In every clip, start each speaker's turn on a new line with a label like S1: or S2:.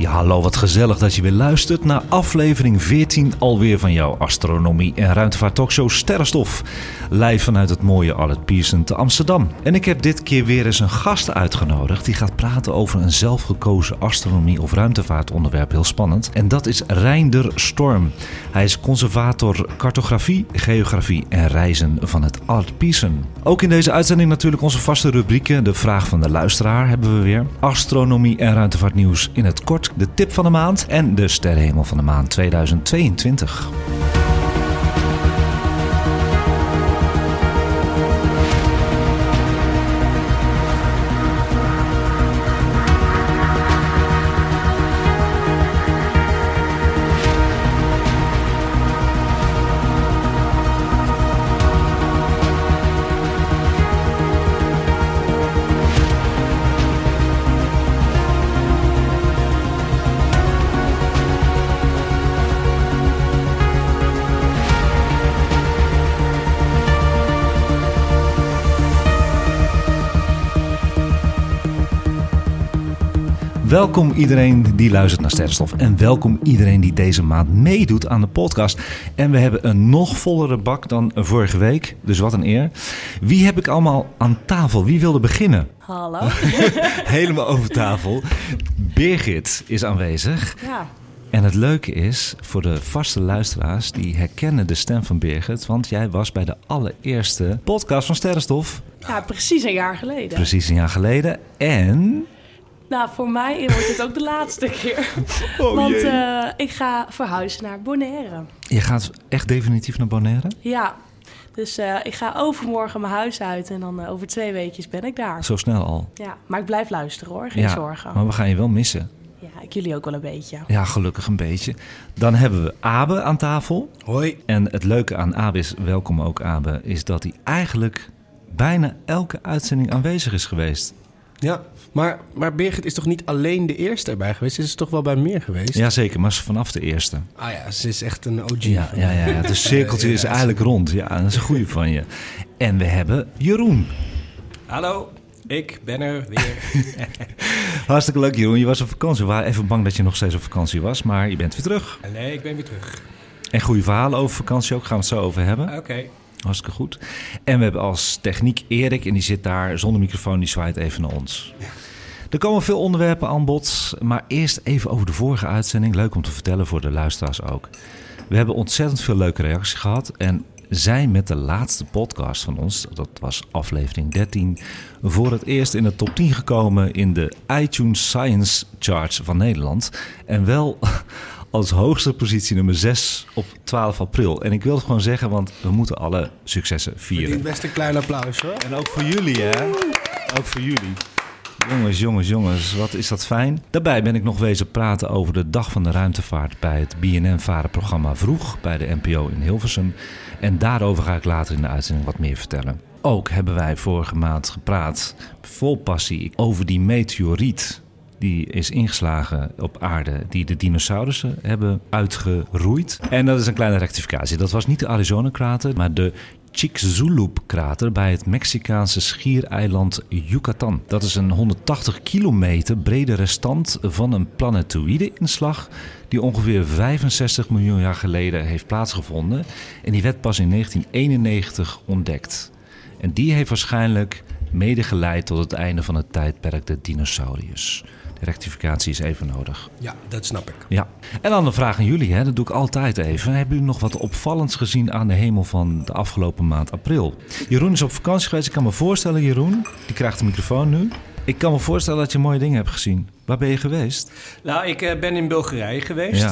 S1: Ja, hallo, wat gezellig dat je weer luistert naar aflevering 14 alweer van jouw astronomie- en ruimtevaart talkshow Sterrenstof. Live vanuit het mooie Pearson te Amsterdam. En ik heb dit keer weer eens een gast uitgenodigd die gaat praten over een zelfgekozen astronomie- of ruimtevaartonderwerp. Heel spannend. En dat is Reinder Storm. Hij is conservator cartografie, geografie en reizen van het Pearson. Ook in deze uitzending natuurlijk onze vaste rubrieken. De vraag van de luisteraar hebben we weer. Astronomie en ruimtevaartnieuws in het kort de tip van de maand en de sterrenhemel van de maand 2022. Welkom iedereen die luistert naar Sterrenstof. En welkom iedereen die deze maand meedoet aan de podcast. En we hebben een nog vollere bak dan vorige week. Dus wat een eer. Wie heb ik allemaal aan tafel? Wie wilde beginnen?
S2: Hallo.
S1: Helemaal over tafel. Birgit is aanwezig.
S2: Ja.
S1: En het leuke is, voor de vaste luisteraars, die herkennen de stem van Birgit. Want jij was bij de allereerste podcast van Sterrenstof.
S2: ja, precies een jaar geleden.
S1: Precies een jaar geleden. En...
S2: Nou, voor mij wordt het ook de laatste keer.
S1: Oh,
S2: Want
S1: jee.
S2: eh, ik ga verhuizen naar Bonaire.
S1: Je gaat echt definitief naar Bonaire?
S2: Ja. Dus eh, ik ga overmorgen mijn huis uit en dan eh, over twee weekjes ben ik daar.
S1: Zo snel al.
S2: Ja, maar ik blijf luisteren hoor, geen
S1: ja,
S2: zorgen.
S1: maar we gaan je wel missen.
S2: Ja, ik jullie ook wel een beetje.
S1: Ja, gelukkig een beetje. Dan hebben we Abe aan tafel.
S3: Hoi.
S1: En het leuke aan Abe is, welkom ook Abe, is dat hij eigenlijk bijna elke uitzending aanwezig is geweest.
S3: Ja, maar, maar Birgit is toch niet alleen de eerste erbij geweest? Ze is toch wel bij meer geweest?
S1: Jazeker, maar vanaf de eerste.
S3: Ah ja, ze is echt een OG.
S1: Ja, ja, ja, ja. Het cirkeltje is eigenlijk rond. Ja, dat is een goede van je. En we hebben Jeroen.
S4: Hallo, ik ben er weer.
S1: Hartstikke leuk Jeroen, je was op vakantie. We waren even bang dat je nog steeds op vakantie was, maar je bent weer terug.
S4: nee, ik ben weer terug.
S1: En goede verhalen over vakantie ook, gaan we het zo over hebben.
S4: Oké.
S1: Hartstikke goed. En we hebben als techniek Erik en die zit daar zonder microfoon, die zwaait even naar ons. Er komen veel onderwerpen aan bod, maar eerst even over de vorige uitzending. Leuk om te vertellen voor de luisteraars ook. We hebben ontzettend veel leuke reacties gehad en zijn met de laatste podcast van ons, dat was aflevering 13, voor het eerst in de top 10 gekomen in de iTunes Science Charts van Nederland. En wel als hoogste positie nummer 6 op 12 april. En ik wil het gewoon zeggen, want we moeten alle successen vieren.
S3: Verdient best een klein applaus hoor.
S1: En ook voor jullie, hè? Ook voor jullie. Jongens, jongens, jongens, wat is dat fijn. Daarbij ben ik nog wezen praten over de Dag van de Ruimtevaart bij het BNN-varenprogramma Vroeg bij de NPO in Hilversum. En daarover ga ik later in de uitzending wat meer vertellen. Ook hebben wij vorige maand gepraat, vol passie, over die meteoriet die is ingeslagen op aarde, die de dinosaurussen hebben uitgeroeid. En dat is een kleine rectificatie. Dat was niet de Arizona-krater, maar de Chicxulub-krater bij het Mexicaanse schiereiland Yucatan. Dat is een 180 kilometer brede restant van een planetoïde-inslag die ongeveer 65 miljoen jaar geleden heeft plaatsgevonden. En die werd pas in 1991 ontdekt. En die heeft waarschijnlijk mede geleid tot het einde van het tijdperk de dinosauriërs. Rectificatie is even nodig.
S3: Ja, dat snap ik.
S1: Ja, en dan de vraag aan jullie, hè? dat doe ik altijd even. Hebben jullie nog wat opvallends gezien aan de hemel van de afgelopen maand april? Jeroen is op vakantie geweest. Ik kan me voorstellen, Jeroen, die krijgt de microfoon nu. Ik kan me voorstellen dat je mooie dingen hebt gezien. Waar ben je geweest?
S4: Nou, ik eh, ben in Bulgarije geweest.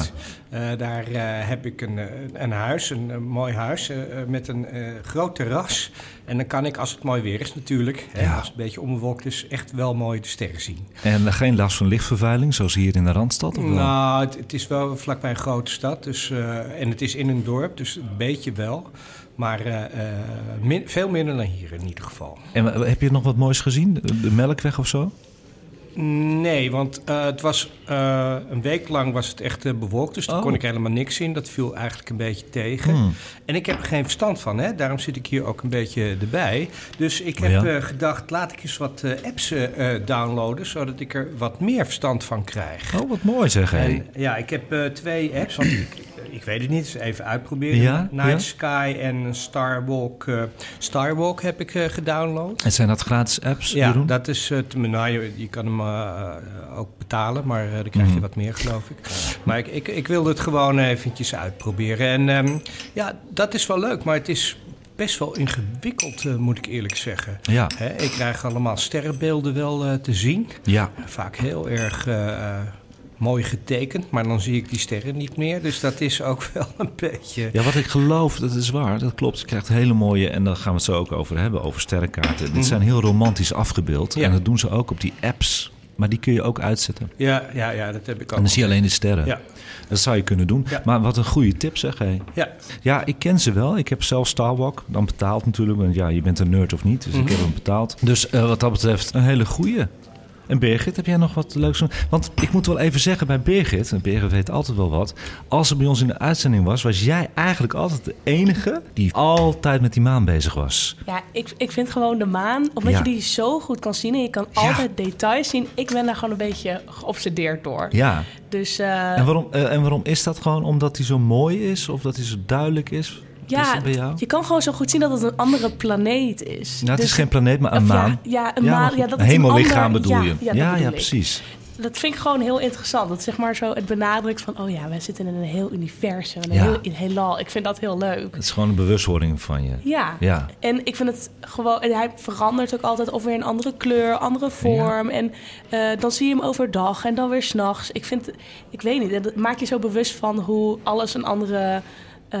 S1: Ja.
S4: Eh, daar eh, heb ik een, een huis, een, een mooi huis, met een groot terras. En dan kan ik, als het mooi weer is natuurlijk, hè,
S1: Ja.
S4: als het een beetje onbewolkt is, echt wel mooi de sterren zien.
S1: En geen last van lichtvervuiling, zoals hier in de Randstad? Of wel?
S4: Nou, het, het is wel vlakbij een grote stad. Dus, en het is in een dorp, dus een beetje wel. Maar eh, eh, min- veel minder dan hier in ieder geval.
S1: En wa- heb je nog wat moois gezien? De, Melkweg of zo?
S4: Nee, want eh, het was eh, een week lang was het echt eh, bewolkt. Dus
S1: Oh.
S4: kon ik helemaal niks zien. Dat viel eigenlijk een beetje tegen.
S1: Hmm.
S4: En ik heb er geen verstand van, hè? daarom zit ik hier ook een beetje erbij. Dus ik heb
S1: Ja.
S4: eh, gedacht, laat ik eens wat eh, apps eh, eh, downloaden, zodat ik er wat meer verstand van krijg.
S1: Oh, wat mooi zeg.
S4: En, ja, ik heb eh, twee apps, want ik, ik weet het niet, dus even uitproberen.
S1: Ja,
S4: Night
S1: ja.
S4: Sky en Starwalk. eh, Starwalk heb ik eh, gedownload.
S1: En zijn dat gratis apps,
S4: Ja,
S1: Jeroen?
S4: dat is het. Nou, je, je kan hem eh, ook betalen, maar dan krijg je
S1: Mhm.
S4: wat meer, geloof ik. Maar ik, ik, ik wilde het gewoon eventjes uitproberen. En ehm, ja, dat is wel leuk, maar het is best wel ingewikkeld, moet ik eerlijk zeggen.
S1: Ja,
S4: Hè, ik krijg allemaal sterrenbeelden wel te zien.
S1: ja.
S4: Vaak heel erg mooi getekend, maar dan zie ik die sterren niet meer. Dus dat is ook wel een beetje...
S1: Ja, wat ik geloof, dat is waar, dat klopt. Je krijgt hele mooie, en daar gaan we het zo ook over hebben, over sterrenkaarten. Dit zijn heel romantisch afgebeeld.
S4: Ja.
S1: En dat doen ze ook op die apps. Maar die kun je ook uitzetten.
S4: Ja, ja, ja, dat heb ik ook.
S1: En dan zie je alleen de sterren.
S4: Ja.
S1: Dat zou je kunnen doen.
S4: Ja.
S1: Maar wat een goede tip zeg, hé.
S4: Ja,
S1: Ja, ik ken ze wel. Ik heb zelf Starwalk. Dan betaald natuurlijk. Want ja, je bent een nerd of niet. Dus ik
S4: Mhm.
S1: heb hem betaald. Dus eh, wat dat betreft een hele goeie. En Birgit, heb jij nog wat leuks? Want ik moet wel even zeggen bij Birgit, en Birgit weet altijd wel wat. Als ze bij ons in de uitzending was, was jij eigenlijk altijd de enige die altijd met die maan bezig was.
S2: Ja, ik, ik vind gewoon de maan, omdat
S1: Ja.
S2: je die zo goed kan zien en je kan
S1: Ja.
S2: altijd details zien. Ik ben daar gewoon een beetje geobsedeerd door.
S1: Ja.
S2: Dus eh,
S1: En waarom, eh, en waarom is dat gewoon? Omdat hij zo mooi is? Of dat hij zo duidelijk is?
S2: Ja,
S1: bij jou?
S2: je kan gewoon zo goed zien dat het een andere planeet is.
S1: Nou, het
S2: Dus-
S1: is geen planeet, maar een
S2: of ja,
S1: maan.
S2: Ja, een
S1: Ja,
S2: maan. Ja, dat
S1: een hemellichaam
S2: ander-
S1: bedoel
S2: ja,
S1: je?
S2: Ja,
S1: ja,
S2: bedoel
S1: precies.
S2: Dat vind ik gewoon heel interessant. Dat zeg maar zo het benadrukt van... oh ja, wij zitten in een heel universum, een heel in heelal. Ik vind dat heel leuk.
S1: Het is gewoon een bewustwording van je.
S2: Ja.
S1: Ja.
S2: En ik vind het gewoon... En hij verandert ook altijd of weer een andere kleur, andere vorm. En eh, dan zie je hem overdag en dan weer s'nachts. Ik vind... Ik weet niet, dat maakt je zo bewust van hoe alles een andere... eh,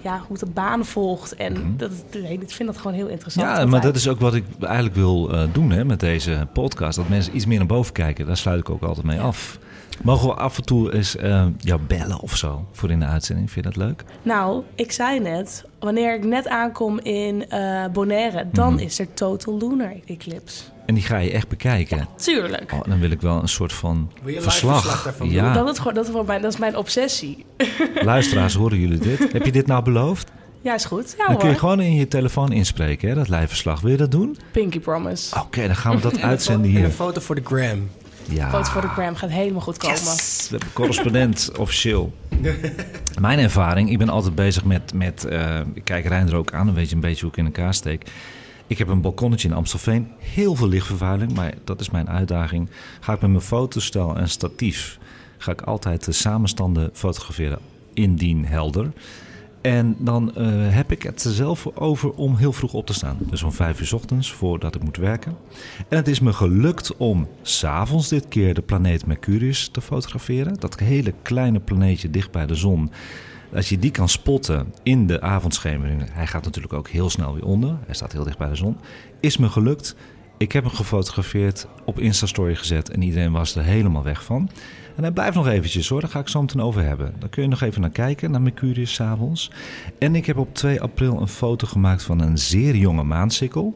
S2: ja, hoe de baan volgt. En dat, ik vind dat gewoon heel interessant.
S1: Mhm. Ja, maar dat is ook wat ik eigenlijk wil eh, doen hè, met deze podcast. Dat mensen iets meer naar boven kijken. Daar sluit ik ook altijd mee af. Mogen we af en toe eens eh, jou bellen of zo voor in de uitzending? Vind je dat leuk?
S2: Nou, ik zei net, wanneer ik net aankom in Bonaire... dan
S1: Mhm.
S2: is er total lunar eclipse.
S1: En die ga je echt bekijken.
S2: Tuurlijk.
S1: Oh, dan wil ik wel een soort van
S3: Wil je live
S1: verslag.
S3: verslag daarvan
S1: ja,
S2: Dat, is gewoon, dat, is gewoon mijn, dat is mijn obsessie.
S1: luisteraars, horen jullie dit? Heb je dit nou beloofd?
S2: Ja, is goed. Ja
S1: Dan kun je
S2: hoor.
S1: gewoon in je telefoon inspreken, hè, dat live verslag. Wil je dat doen?
S2: Pinky promise.
S1: Oké, dan gaan we dat uitzenden
S3: En een
S1: hier.
S3: foto voor de gram.
S1: Ja.
S2: Foto voor de gram gaat helemaal goed komen.
S1: Yes! We hebben correspondent officieel. Mijn ervaring, ik ben altijd bezig met, met eh, ik kijk Rijn er ook aan, dan weet je een beetje hoe ik in elkaar steek. Ik heb een balkonnetje in Amstelveen, heel veel lichtvervuiling, maar dat is mijn uitdaging. Ga ik met mijn fotostel en statief, ga ik altijd de samenstanden fotograferen indien helder. En dan eh, heb ik het er zelf over om heel vroeg op te staan. Dus om vijf uur ochtends, voordat ik moet werken. En het is me gelukt om s'avonds dit keer de planeet Mercurius te fotograferen. Dat hele kleine planeetje dicht bij de zon. Als je die kan spotten in de avondschemering, hij gaat natuurlijk ook heel snel weer onder. Hij staat heel dicht bij de zon. Is me gelukt. Ik heb hem gefotografeerd, op Instastory gezet en iedereen was er helemaal weg van. En hij blijft nog eventjes hoor, daar ga ik zo meteen over hebben. Dan kun je nog even naar kijken, naar Mercurius s'avonds. En ik heb op 2 april een foto gemaakt van een zeer jonge maansikkel.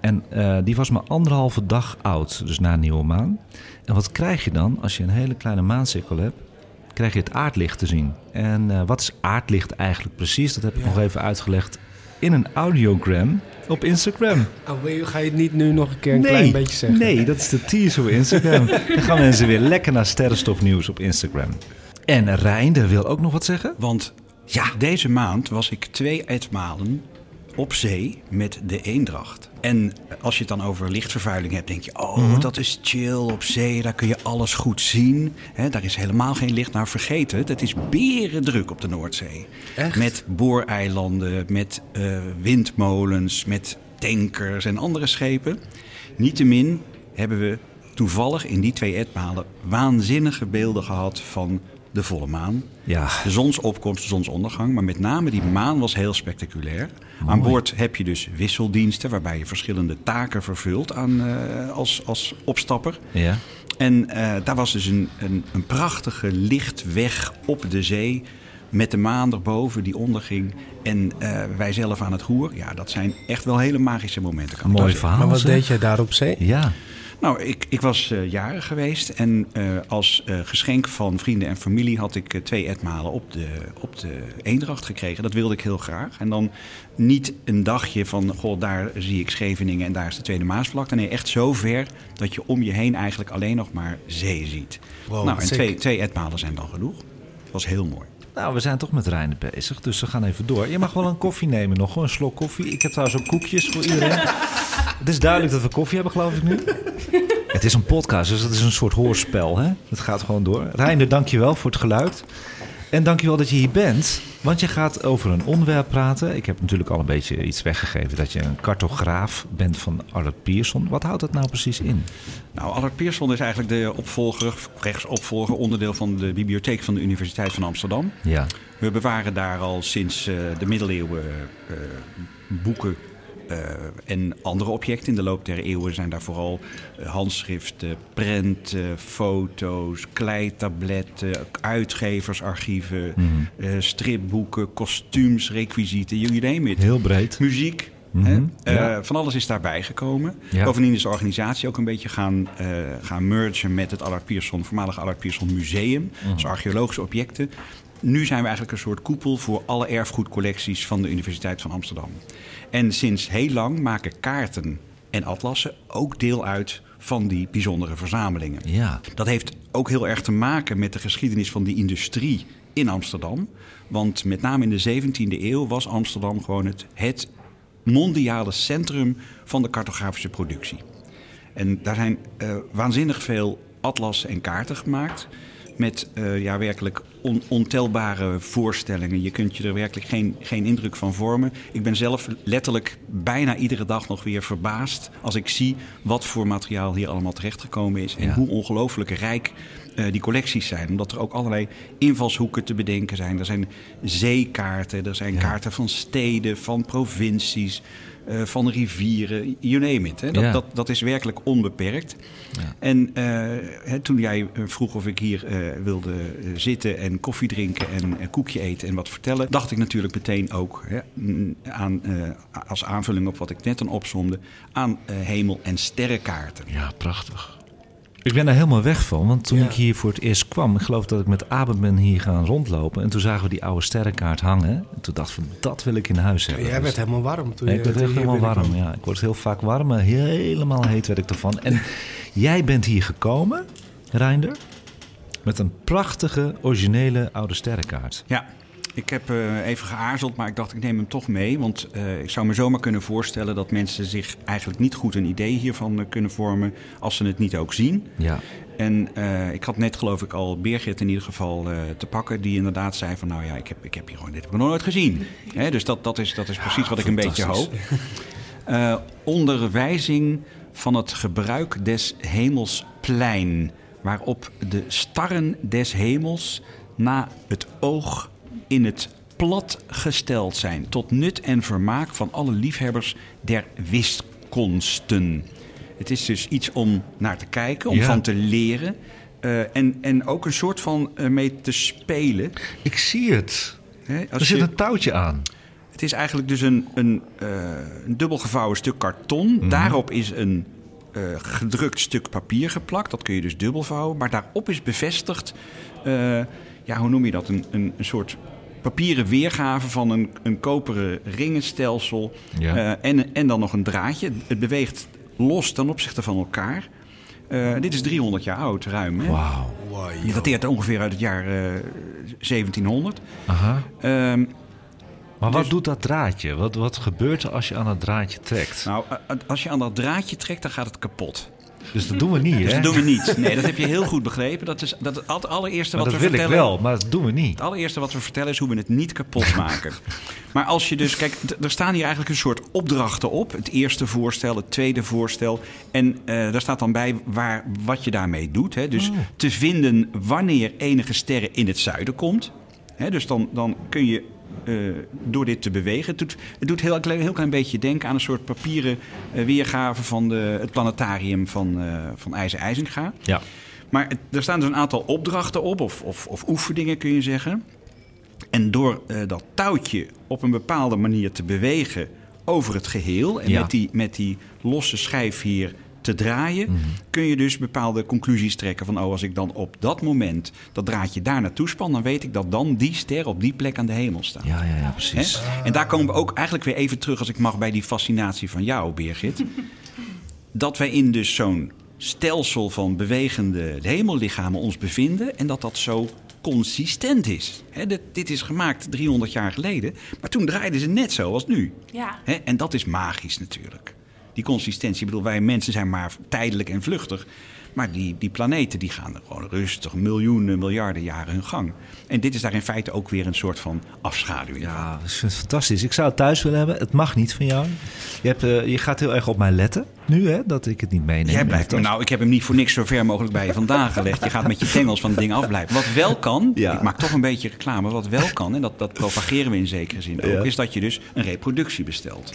S1: En eh, die was maar anderhalve dag oud, dus na nieuwe maan. En wat krijg je dan als je een hele kleine maansikkel hebt? Krijg je het aardlicht te zien. En eh, wat is aardlicht eigenlijk precies? Dat heb ik nog even uitgelegd in een audiogram op Instagram.
S3: Oh, wil je- ga je het niet nu nog een keer een klein beetje zeggen?
S1: Nee, dat is de teaser op Instagram. Dan gaan mensen weer lekker naar Sterrenstofnieuws op Instagram. En Reinder wil ook nog wat zeggen?
S5: Want ja, deze maand was ik twee etmalen op zee met de Eendracht. En als je het dan over lichtvervuiling hebt, denk je... oh, dat is chill op zee, daar kun je alles goed zien. Hè, daar is helemaal geen licht naar vergeten. Het is berendruk op de Noordzee.
S3: Echt?
S5: Met booreilanden, met eh, windmolens, met tankers en andere schepen. Niettemin hebben we toevallig in die twee etmalen waanzinnige beelden gehad van de volle maan.
S1: Ja.
S5: De zonsopkomst, de zonsondergang. Maar met name die maan was heel spectaculair. Aan boord heb je dus wisseldiensten waarbij je verschillende taken vervult aan, eh, als, als opstapper.
S1: Ja.
S5: En eh, daar was dus een, een, een prachtige lichtweg op de zee. Met de maan erboven die onderging. En eh, wij zelf aan het roer. Ja, dat zijn echt wel hele magische momenten. kan
S1: Mooi verhaal.
S3: Maar wat
S1: zeg.
S3: deed jij daar op zee?
S1: Ja.
S5: Nou, ik, ik was eh jarig geweest. En eh, als eh, geschenk van vrienden en familie had ik twee etmalen op de, op de Eendracht gekregen. Dat wilde ik heel graag. En dan niet een dagje van, goh, daar zie ik Scheveningen en daar is de Tweede Maasvlakte. Nee, echt zo ver dat je om je heen eigenlijk alleen nog maar zee ziet.
S3: Wow,
S5: nou, en twee, twee etmalen zijn dan genoeg. Dat was heel mooi.
S1: Nou, we zijn toch met Reiner bezig, dus we gaan even door. Je mag wel een koffie nemen nog, een slok koffie. Ik heb trouwens ook koekjes voor iedereen. Het is duidelijk dat we koffie hebben, geloof ik nu. Het is een podcast, dus het is een soort hoorspel, hè? Het gaat gewoon door. Reiner, dankjewel voor het geluid. En dankjewel dat je hier bent, want je gaat over een onderwerp praten. Ik heb natuurlijk al een beetje iets weggegeven dat je een cartograaf bent van Arnold Pierson. Wat houdt dat nou precies in?
S5: Nou, Allard Pierson is eigenlijk de opvolger, rechtsopvolger, onderdeel van de bibliotheek van de Universiteit van Amsterdam.
S1: Ja,
S5: We bewaren daar al sinds eh, de middeleeuwen eh, boeken eh, en andere objecten. In de loop der eeuwen zijn daar vooral eh, handschriften, prenten, foto's, kleitabletten, uitgeversarchieven, eh, stripboeken, kostuums, requisieten, you name it.
S1: heel breed.
S5: Muziek.
S1: Mhm, ja.
S5: van alles is daarbij gekomen.
S1: Ja.
S5: Bovendien is de organisatie ook een beetje gaan, gaan mergen met het Allard Pierson, voormalige Allard Pierson Museum.
S1: Mhm.
S5: Dus archeologische objecten. Nu zijn we eigenlijk een soort koepel voor alle erfgoedcollecties van de Universiteit van Amsterdam. En sinds heel lang maken kaarten en atlassen ook deel uit van die bijzondere verzamelingen.
S1: Ja,
S5: Dat heeft ook heel erg te maken met de geschiedenis van die industrie in Amsterdam. Want met name in de 17e eeuw was Amsterdam gewoon het, het mondiale centrum van de cartografische productie. En daar zijn eh, waanzinnig veel atlassen en kaarten gemaakt. Met eh, ja, werkelijk on- ontelbare voorstellingen. Je kunt je er werkelijk geen, geen indruk van vormen. Ik ben zelf letterlijk bijna iedere dag nog weer verbaasd. als ik zie wat voor materiaal hier allemaal terechtgekomen is. En
S1: Ja.
S5: hoe ongelooflijk rijk eh, die collecties zijn. Omdat er ook allerlei invalshoeken te bedenken zijn. Er zijn zeekaarten, er zijn kaarten van steden, van provincies. Eh, van rivieren, you name it. Hè. Dat,
S1: Ja.
S5: dat, dat is werkelijk onbeperkt. En eh, hè, toen jij eh, vroeg of ik hier wilde zitten en koffie drinken en een koekje eten en wat vertellen, dacht ik natuurlijk meteen ook hè, mm, aan, als aanvulling op wat ik net dan opzomde, aan hemel- en sterrenkaarten.
S1: Ja, prachtig. Ik ben daar helemaal weg van, want toen
S3: Ja.
S1: ik hier voor het eerst kwam, ik geloof dat ik met Aben ben hier gaan rondlopen. En toen zagen we die oude sterrenkaart hangen. En toen dacht ik van, dat wil ik in huis hebben.
S3: Jij werd helemaal warm toen
S1: Ja,
S3: je
S1: ik werd echt helemaal warm. Ja. Ik word heel vaak warm, maar helemaal heet werd ik ervan. En jij bent hier gekomen, Reinder, met een prachtige, originele oude sterrenkaart.
S5: Ja, ik heb eh, even geaarzeld, maar ik dacht ik neem hem toch mee. Want eh, ik zou me zomaar kunnen voorstellen dat mensen zich eigenlijk niet goed een idee hiervan eh, kunnen vormen als ze het niet ook zien.
S1: Ja,
S5: En ik had net geloof ik al Birgit in ieder geval te pakken. Die inderdaad zei van nou ja, ik heb, ik heb hier gewoon dit heb ik nog nooit gezien. Hè, dus dat, dat, is, dat is precies wat ik een beetje hoop. Onderwijzing van het gebruik des hemelsplein. Waarop de starren des hemels na het oog in het plat gesteld zijn. Tot nut en vermaak van alle liefhebbers der wiskunsten. Het is dus iets om naar te kijken, om
S1: Ja.
S5: van te leren. eh, en, en ook een soort van eh, mee te spelen.
S1: ik zie het.
S5: Hè,
S1: Er zit
S5: je-
S1: een touwtje aan.
S5: het is eigenlijk dus een, een, eh, een dubbel gevouwen stuk karton. Daarop is een gedrukt stuk papier geplakt. Dat kun je dus dubbel vouwen. Maar daarop is bevestigd, ja, hoe noem je dat? Een, een, een soort papieren weergave van een, een koperen ringenstelsel.
S1: Ja.
S5: Eh, en, en dan nog een draadje. Het beweegt los ten opzichte van elkaar. Eh, dit is 300 jaar oud, ruim. Hè?
S1: Wauw.
S5: Die dateert ongeveer uit het jaar eh, 1700.
S1: Aha.
S5: Ehm,
S1: Maar wat
S5: Dus-
S1: doet dat draadje? Wat, wat gebeurt er als je aan het draadje trekt?
S5: Nou, eh, als je aan dat draadje trekt, dan gaat het kapot.
S1: Dus dat doen we niet,
S5: Dus
S1: hè?
S5: dat doen we niet. Nee, dat heb je heel goed begrepen. Dat is dat het allereerste
S1: Maar
S5: wat
S1: dat
S5: we
S1: wil ik wel, maar dat doen we niet.
S5: Het allereerste wat we vertellen is hoe we het niet kapot maken. maar als je dus, kijk, er staan hier eigenlijk een soort opdrachten op. Het eerste voorstel, het tweede voorstel. En eh, daar staat dan bij waar, wat je daarmee doet. Hè. Dus te vinden wanneer enige sterren in het zuiden komt. Hè, dus dan, dan kun je eh, door dit te bewegen. Het doet, het doet heel, klein- heel klein beetje denken aan een soort papieren eh, weergave van de, het planetarium van, eh van IJzer IJzinga.
S1: Ja.
S5: Maar het- er staan dus een aantal opdrachten op, of, of, of oefeningen kun je zeggen. En door dat touwtje op een bepaalde manier te bewegen over het geheel... en
S1: Ja.
S5: met, die, met die losse schijf hier te draaien...
S1: Mhm.
S5: kun je dus bepaalde conclusies trekken van... oh, als ik dan op dat moment dat draadje daar naartoe span... dan weet ik dat dan die ster op die plek aan de hemel staat.
S1: Ja, ja, ja, precies.
S5: En daar komen we ook eigenlijk weer even terug, als ik mag, bij die fascinatie van jou, Birgit. dat wij in dus zo'n stelsel van bewegende hemellichamen ons bevinden en dat dat zo consistent is. Hè, dit, dit is gemaakt 300 jaar geleden, maar toen draaiden ze net zo als nu.
S2: Ja.
S5: Hè, en dat is magisch natuurlijk. Die consistentie, ik bedoel, wij mensen zijn maar tijdelijk en vluchtig. Maar die, die planeten die gaan er gewoon rustig miljoenen, miljarden jaren hun gang. En dit is daar in feite ook weer een soort van afschaduwing.
S1: Ja, vind het fantastisch. Ik zou het thuis willen hebben. Het mag niet van jou. Je, hebt, eh, je gaat heel erg op mij letten nu, hè, dat ik het niet meeneem.
S5: Jij blijft,
S1: Dat-
S5: nou, ik heb hem niet voor niks zo ver mogelijk bij je vandaan gelegd. Je gaat met je tengels van het ding afblijven. Wat wel kan,
S1: Ja.
S5: ik maak toch een beetje reclame. Wat wel kan, en dat, dat propageren we in zekere zin ook,
S1: Ja.
S5: is dat je dus een reproductie bestelt.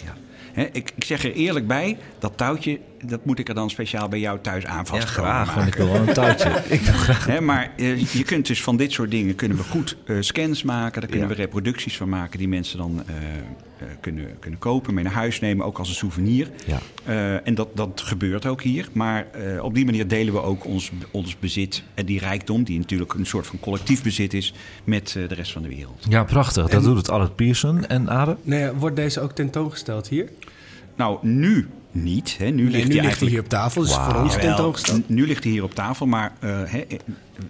S5: Hè, ik, ik zeg er eerlijk bij, dat touwtje, dat moet ik er dan speciaal bij jou thuis aan
S1: Ja,
S5: vastkomen
S1: graag, want ik
S5: maken.
S1: wil wel een touwtje. ik wil graag...
S5: Hè, maar eh, je kunt dus van dit soort dingen kunnen we goed eh, scans maken. Daar kunnen
S1: Ja.
S5: we reproducties van maken die mensen dan eh, eh, kunnen, kunnen kopen, mee naar huis nemen, ook als een souvenir.
S1: Ja.
S5: Eh, en dat, dat gebeurt ook hier. Maar eh, op die manier delen we ook ons, ons bezit en die rijkdom, die natuurlijk een soort van collectief bezit is, met eh, de rest van de wereld.
S1: ja, prachtig. Dat doet het Albert Pearson. En Abe?
S3: Nou ja, wordt deze ook tentoongesteld hier?
S5: Nou, nu niet. Hè. Nu
S3: Nee,
S5: ligt
S3: nu
S5: hij
S3: ligt hij
S5: eigenlijk
S3: hier op tafel, dus voor ons tentoongesteld.
S5: Nu ligt hij hier op tafel, maar eh, hè,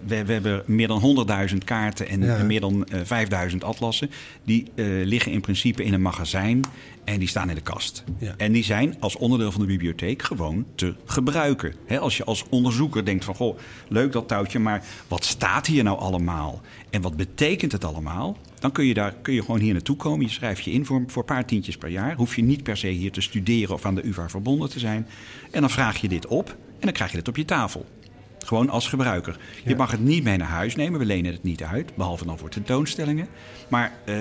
S5: we, we hebben meer dan 100.000 kaarten en
S3: Ja.
S5: meer dan eh, 5000 atlassen. Die eh, liggen in principe in een magazijn en die staan in de kast.
S3: Ja.
S5: En die zijn als onderdeel van de bibliotheek gewoon te gebruiken. Hè, als je als onderzoeker denkt van, goh, leuk dat touwtje, maar wat staat hier nou allemaal? En wat betekent het allemaal? Dan kun je, daar, kun je gewoon hier naartoe komen. Je schrijft je in voor, voor een paar tientjes per jaar. Hoef je niet per se hier te studeren of aan de UvA verbonden te zijn. En dan vraag je dit op en dan krijg je dit op je tafel. Gewoon als gebruiker. Je mag het niet mee naar huis nemen. We lenen het niet uit. Behalve dan voor tentoonstellingen. Maar eh,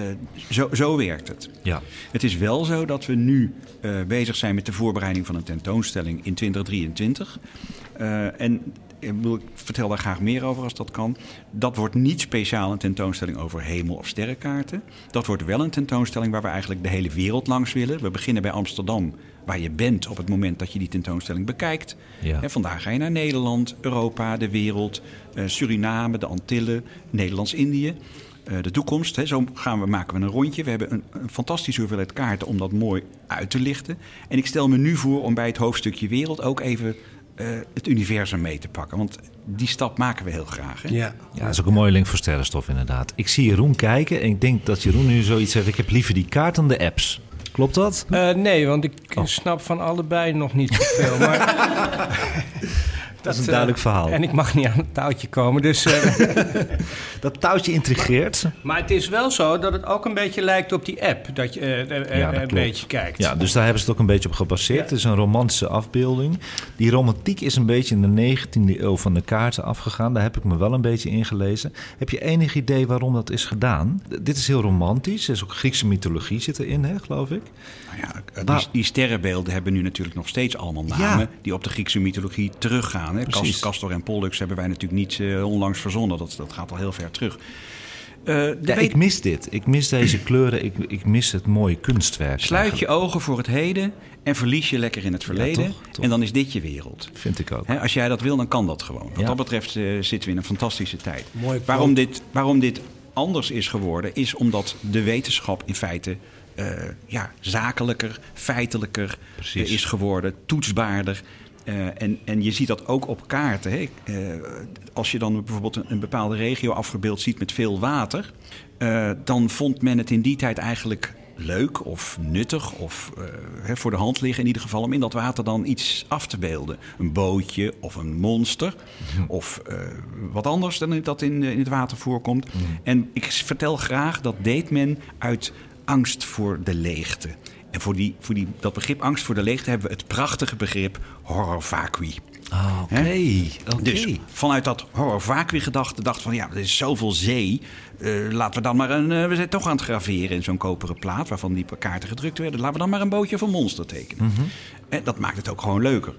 S5: zo, zo werkt het.
S1: Ja.
S5: Het is wel zo dat we nu eh, bezig zijn met de voorbereiding van een tentoonstelling in 2023. Eh, en ik, bedoel, ik vertel daar graag meer over als dat kan. Dat wordt niet speciaal een tentoonstelling over hemel- of sterrenkaarten. Dat wordt wel een tentoonstelling waar we eigenlijk de hele wereld langs willen. We beginnen bij Amsterdam, waar je bent op het moment dat je die tentoonstelling bekijkt.
S1: Ja.
S5: En vandaar ga je naar Nederland, Europa, de wereld, eh, Suriname, de Antillen, Nederlands-Indië. Eh, de toekomst, hè, zo gaan we, maken we een rondje. We hebben een, een fantastische hoeveelheid kaarten om dat mooi uit te lichten. En ik stel me nu voor om bij het hoofdstukje wereld ook even het universum mee te pakken. Want die stap maken we heel graag. Hè?
S3: Ja.
S1: Ja, dat is ook een mooie link voor sterrenstof inderdaad. Ik zie Jeroen kijken en ik denk dat Jeroen nu zoiets zegt... ik heb liever die kaart dan de apps. Klopt dat?
S4: Eh, nee, want ik
S1: Oh.
S4: snap van allebei nog niet zoveel. Maar
S1: Dat is een
S4: eh,
S1: duidelijk verhaal.
S4: En ik mag niet aan het touwtje komen. Dus, eh,
S1: Dat touwtje intrigeert.
S4: maar het is wel zo dat het ook een beetje lijkt op die app. Dat je eh,
S1: Ja, dat
S4: een
S1: klopt.
S4: beetje kijkt.
S1: Ja, dus daar hebben ze het ook een beetje op gebaseerd.
S4: Ja.
S1: Het is een romantische afbeelding. Die romantiek is een beetje in de 19e eeuw van de kaarten afgegaan. Daar heb ik me wel een beetje ingelezen. Heb je enig idee waarom dat is gedaan? Dit is heel romantisch. Er is ook Griekse mythologie zit erin, hè, geloof ik.
S5: Nou ja, die, die sterrenbeelden hebben nu natuurlijk nog steeds allemaal namen
S1: Ja.
S5: die op de Griekse mythologie teruggaan. Hè?
S1: Precies.
S5: Cas- Castor en Pollux hebben wij natuurlijk niet eh, onlangs verzonnen. Dat, dat gaat al heel ver terug. Eh,
S1: Ja,
S5: weet-
S1: ik mis dit. Ik mis deze kleuren. Ik, ik mis het mooie kunstwerk.
S5: Sluit je ogen voor het heden en verlies je lekker in het verleden.
S1: toch, toch.
S5: En dan is dit je wereld.
S1: Vind ik ook.
S5: Hè, als jij dat wil, dan kan dat gewoon. Wat
S1: Ja.
S5: dat betreft eh, zitten we in een fantastische tijd.
S3: Mooi
S5: waarom, dit, waarom dit anders is geworden, is omdat de wetenschap in feite eh, ja, zakelijker, feitelijker is geworden, toetsbaarder. Eh, en, en je ziet dat ook op kaarten. Hè. Eh, als je dan bijvoorbeeld een, een bepaalde regio afgebeeld ziet met veel water, eh, dan vond men het in die tijd eigenlijk leuk of nuttig of hè, voor de hand liggen in ieder geval... om in dat water dan iets af te beelden. Een bootje of een monster of eh, wat anders dan dat in, in het water voorkomt. En ik vertel graag dat deed men uit angst voor de leegte. En voor, die, voor die, dat begrip angst voor de leegte hebben we het prachtige begrip horror vacui.
S1: Ah, Oké.
S5: Dus vanuit dat horror vacui gedachte dacht van ja, er is zoveel zee. eh, laten we dan maar een. eh, we zijn toch aan het graveren in zo'n koperen plaat waarvan die kaarten gedrukt werden. Laten we dan maar een bootje een monster tekenen. En dat maakt het ook gewoon leuker.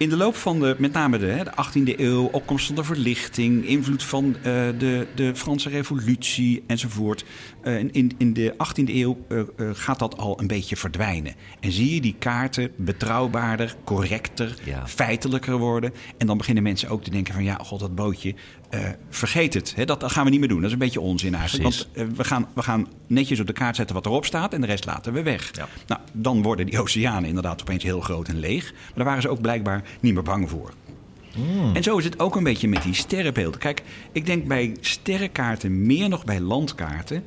S5: In de loop van de, met name de, de 18e eeuw, opkomst van de verlichting, invloed van eh, de, de Franse revolutie enzovoort. eh, in- in, de 18e eeuw eh, gaat dat al een beetje verdwijnen. En zie je die kaarten betrouwbaarder, correcter,
S1: Ja.
S5: feitelijker worden. En dan beginnen mensen ook te denken van ja, god, dat bootje, eh, vergeet het. Hè, dat, dat gaan we niet meer doen. Dat is een beetje onzin eigenlijk.
S1: Precies.
S5: Want eh, we, gaan, we gaan netjes op de kaart zetten wat erop staat en de rest laten we weg.
S1: Ja.
S5: Nou, dan worden die oceanen inderdaad opeens heel groot en leeg. Maar daar waren ze ook blijkbaar niet meer bang voor. En zo is het ook een beetje met die sterrenbeelden. Kijk, ik denk bij sterrenkaarten meer nog bij landkaarten.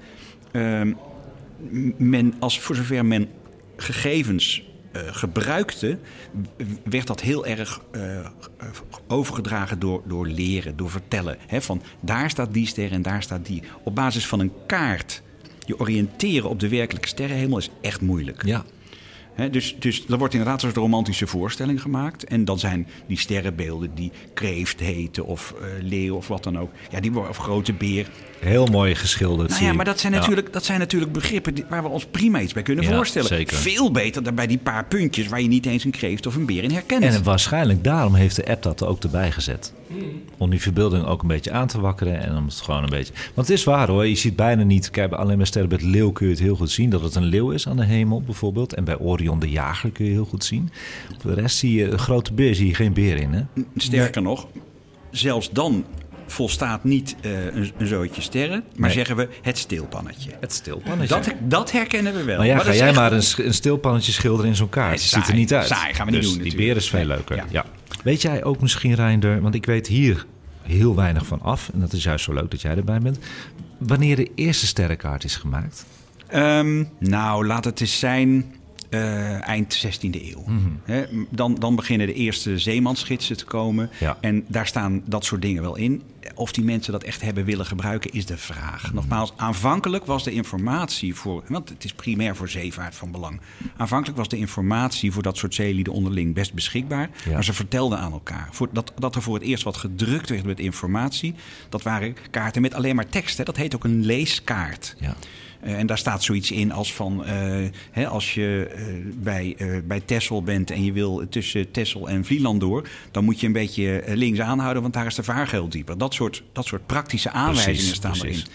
S5: ehm, men, als voor zover men gegevens gebruikte, w- werd dat heel erg eh, overgedragen door, door leren, door vertellen. Hè, van daar staat die ster en daar staat die. Op basis van een kaart je oriënteren op de werkelijke sterrenhemel is echt moeilijk.
S1: Ja,
S5: Dus, dus er wordt inderdaad een romantische voorstelling gemaakt. En dan zijn die sterrenbeelden die kreeft heten of eh, leeuw of wat dan ook. Ja, die worden of grote beer.
S1: heel mooi geschilderd.
S5: Nou ja, maar dat zijn,
S1: Ja.
S5: natuurlijk, dat zijn natuurlijk begrippen die- waar we ons prima iets bij kunnen
S1: Ja,
S5: voorstellen.
S1: zeker.
S5: Veel beter dan bij die paar puntjes waar je niet eens een kreeft of een beer in herkent.
S1: En waarschijnlijk daarom heeft de app dat er ook erbij gezet. Om die verbeelding ook een beetje aan te wakkeren. En om het gewoon een beetje. Want het is waar hoor. Je ziet bijna niet. Kijk, bij alleen maar sterrenbeeld leeuw kun je het heel goed zien. Dat het een leeuw is aan de hemel bijvoorbeeld. En bij Orion de jager kun je heel goed zien. Voor de rest zie je een grote beer. Zie je geen beer in. Hè?
S5: Sterker nog, zelfs dan volstaat niet eh, een, een zootje sterren. Maar
S1: Nee.
S5: zeggen we het stilpannetje.
S1: Het stilpannetje.
S5: Dat, dat herkennen we wel.
S1: Maar ja, ga jij
S5: echt-
S1: maar een, een stilpannetje schilderen in zo'n kaart.
S5: Nee,
S1: Het ziet er niet uit.
S5: Saai, gaan we niet
S1: Dus
S5: doen
S1: Die
S5: natuurlijk.
S1: beer is veel leuker.
S5: ja.
S1: Ja. Weet jij ook misschien, Reinder, want ik weet hier heel weinig van af. En dat is juist zo leuk dat jij erbij bent. Wanneer de eerste sterrenkaart is gemaakt?
S5: Ehm, nou, laat het eens zijn eh, eind 16e eeuw.
S1: Mhm.
S5: Dan, dan beginnen de eerste zeemansgidsen te komen.
S1: Ja.
S5: En daar staan dat soort dingen wel in. Of die mensen dat echt hebben willen gebruiken, is de vraag. Nogmaals, aanvankelijk was de informatie voor... want het is primair voor zeevaart van belang. Aanvankelijk was de informatie voor dat soort zeelieden onderling best beschikbaar.
S1: Ja.
S5: Maar ze vertelden aan elkaar. Voor, dat, dat er voor het eerst wat gedrukt werd met informatie... dat waren kaarten met alleen maar tekst. Hè. Dat heet ook een leeskaart.
S1: Ja.
S5: Eh, en daar staat zoiets in als van eh, hè, als je eh, bij, bij Texel bent en je wil tussen Texel en Vlieland door, dan moet je een beetje links aanhouden, want daar is de vaargeul dieper. Dat soort, dat soort praktische aanwijzingen
S1: Precies,
S5: staan
S1: precies.
S5: erin.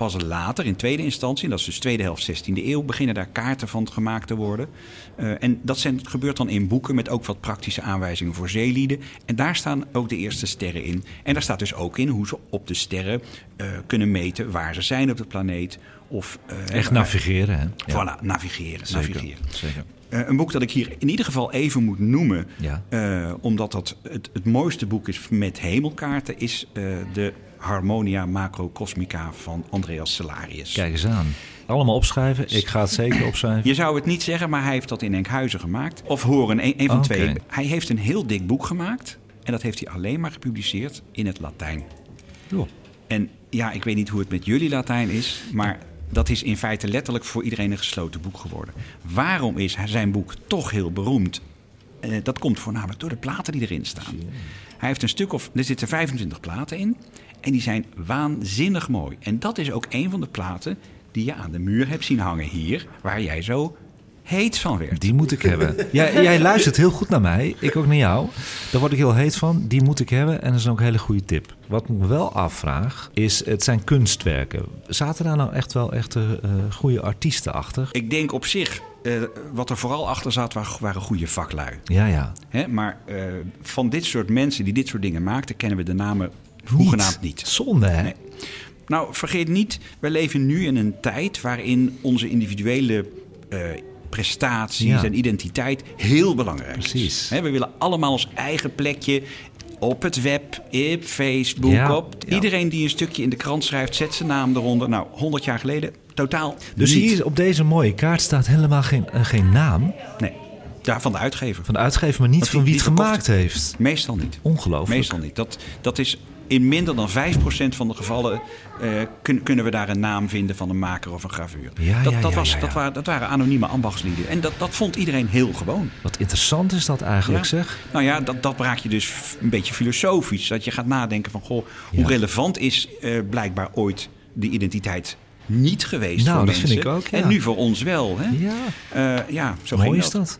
S5: Pas later, in tweede instantie, dat is dus tweede helft 16e eeuw, beginnen daar kaarten van gemaakt te worden. Eh, en dat zijn, gebeurt dan in boeken met ook wat praktische aanwijzingen voor zeelieden. En daar staan ook de eerste sterren in. En daar staat dus ook in hoe ze op de sterren eh, kunnen meten waar ze zijn op de planeet. Of, eh,
S1: Echt navigeren, hè? Ja.
S5: Voilà, navigeren.
S1: Zeker,
S5: navigeren.
S1: zeker.
S5: Een boek dat ik hier in ieder geval even moet noemen,
S1: Ja.
S5: omdat dat het, het mooiste boek is met hemelkaarten, is de Harmonia Macrocosmica van Andreas Celarius.
S1: Kijk eens aan. Allemaal opschrijven. Ik ga het zeker opschrijven.
S5: Je zou het niet zeggen, maar hij heeft dat in Enkhuizen gemaakt. Of horen, een, een van twee. Hij heeft een heel dik boek gemaakt. En dat heeft hij alleen maar gepubliceerd in het Latijn. En ja, ik weet niet hoe het met jullie Latijn is, maar dat is in feite letterlijk voor iedereen een gesloten boek geworden. Waarom is zijn boek toch heel beroemd? Eh, dat komt voornamelijk door de platen die erin staan. Hij heeft een stuk of, er zitten 25 platen in en die zijn waanzinnig mooi. En dat is ook een van de platen die je aan de muur hebt zien hangen hier, waar jij zo heet van werd.
S1: Die moet ik hebben. Jij, jij luistert heel goed naar mij. Ik ook naar jou. Daar word ik heel heet van. Die moet ik hebben. En dat is ook een hele goede tip. Wat ik me wel afvraag, is het zijn kunstwerken. Zaten daar nou echt wel echt eh, goede artiesten achter?
S5: Ik denk op zich, eh, wat er vooral achter zat, wa- waren goede vaklui.
S1: Ja, ja.
S5: Hè, maar eh, van dit soort mensen die dit soort dingen maakten, kennen we de namen hoegenaamd niet.
S1: Zonde, hè?
S5: Nee. Nou, vergeet niet, we leven nu in een tijd waarin onze individuele eh, prestaties
S1: Ja.
S5: en identiteit heel belangrijk
S1: Precies.
S5: is. Hè, we willen allemaal ons eigen plekje op het web, op Facebook,
S1: Ja,
S5: op.
S1: ja.
S5: Iedereen die een stukje in de krant schrijft, zet zijn naam eronder. Nou, 100 jaar geleden totaal
S1: Dus
S5: niet.
S1: hier op deze mooie kaart staat helemaal geen, eh, geen naam
S5: Nee, ja, van de uitgever.
S1: van de uitgever, maar niet
S5: Want
S1: van
S5: die-
S1: wie het gemaakt heeft.
S5: Meestal niet.
S1: Ongelooflijk.
S5: Meestal niet. Dat, dat is in minder dan 5% van de gevallen eh, kun- kunnen we daar een naam vinden van een maker of een graveur.
S1: Ja,
S5: dat,
S1: ja,
S5: dat,
S1: ja,
S5: was. Dat, waren, dat waren anonieme ambachtslieden. En dat, dat vond iedereen heel gewoon.
S1: Wat interessant is dat eigenlijk, zeg.
S5: Nou ja, dat, dat raak je dus een beetje filosofisch. Dat je gaat nadenken van, goh, hoe relevant is eh, blijkbaar ooit de identiteit niet geweest
S1: Nou,
S5: voor
S1: dat
S5: mensen.
S1: vind ik ook, ja.
S5: En nu voor ons wel. Hè?
S1: Ja,
S5: Eh, ja zo
S1: mooi
S5: ging
S1: is dat.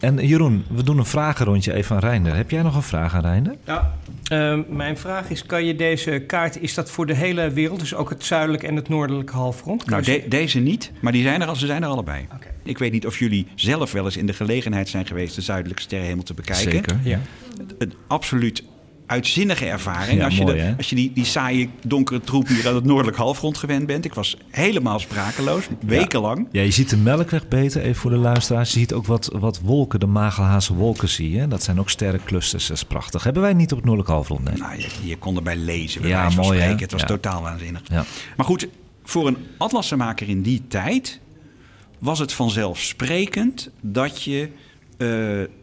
S1: En Jeroen, we doen een vragenrondje even aan Reinder. Heb jij nog een vraag aan Reinder?
S4: Ja, eh, mijn vraag is, kan je deze kaart, is dat voor de hele wereld, dus ook het zuidelijk en het noordelijke halfrond?
S5: Nou, de- deze niet, maar die zijn er, al- ze zijn er allebei.
S4: Oké.
S5: Ik weet niet of jullie zelf wel eens in de gelegenheid zijn geweest de zuidelijke sterrenhemel te bekijken.
S1: Zeker.
S4: Ja.
S5: Een absoluut uitzinnige ervaring.
S1: Ja,
S5: als, je de- als je die, die saaie, donkere troep hier aan het noordelijk halfrond gewend bent. Ik was helemaal sprakeloos, wekenlang.
S1: Ja, je ziet de Melkweg beter, even voor de luisteraars. Je ziet ook wat, wat wolken, de Magelhaanse wolken zie je. Dat zijn ook sterrenclusters, dat is prachtig. Hebben wij niet op het Noordelijk Halfrond, nee.
S5: Nou, je, je kon erbij lezen, bij
S1: Ja,
S5: wijze van
S1: mooi,
S5: spreken. Het was
S1: Ja.
S5: totaal waanzinnig.
S1: Ja.
S5: Maar goed, voor een atlassenmaker in die tijd was het vanzelfsprekend dat je eh,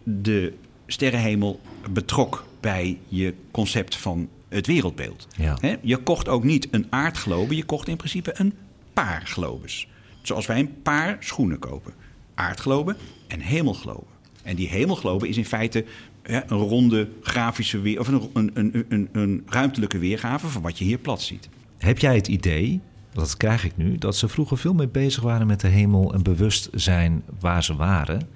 S5: de sterrenhemel betrok bij je concept van het wereldbeeld.
S1: Ja.
S5: Je kocht ook niet een aardglobe, je kocht in principe een paar globes. Zoals wij een paar schoenen kopen. Aardglobe en hemelglobe. En die hemelglobe is in feite een ronde grafische weer, of een, een, een, een, een ruimtelijke weergave van wat je hier plat ziet.
S1: Heb jij het idee, dat krijg ik nu, dat ze vroeger veel meer bezig waren met de hemel en bewust zijn waar ze waren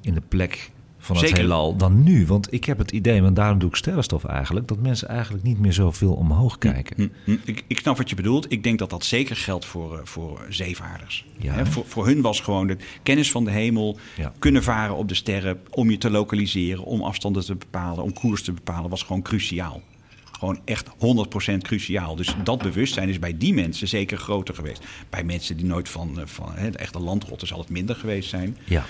S1: in de plek van het
S5: Zeker.
S1: heelal dan nu? Want ik heb het idee, want daarom doe ik sterrenstof eigenlijk, dat mensen eigenlijk niet meer zoveel omhoog kijken.
S5: Hm, hm. Ik, ik snap wat je bedoelt. Ik denk dat dat zeker geldt voor, eh, voor zeevaarders.
S1: Ja.
S5: Voor, voor hun was gewoon de kennis van de hemel,
S1: Ja.
S5: kunnen varen op de sterren, om je te lokaliseren, om afstanden te bepalen, om koers te bepalen, was gewoon cruciaal. Gewoon echt 100% cruciaal. Dus dat bewustzijn is bij die mensen zeker groter geweest. Bij mensen die nooit van, eh, van hè, de echte landrotten zal het minder geweest zijn.
S1: Ja.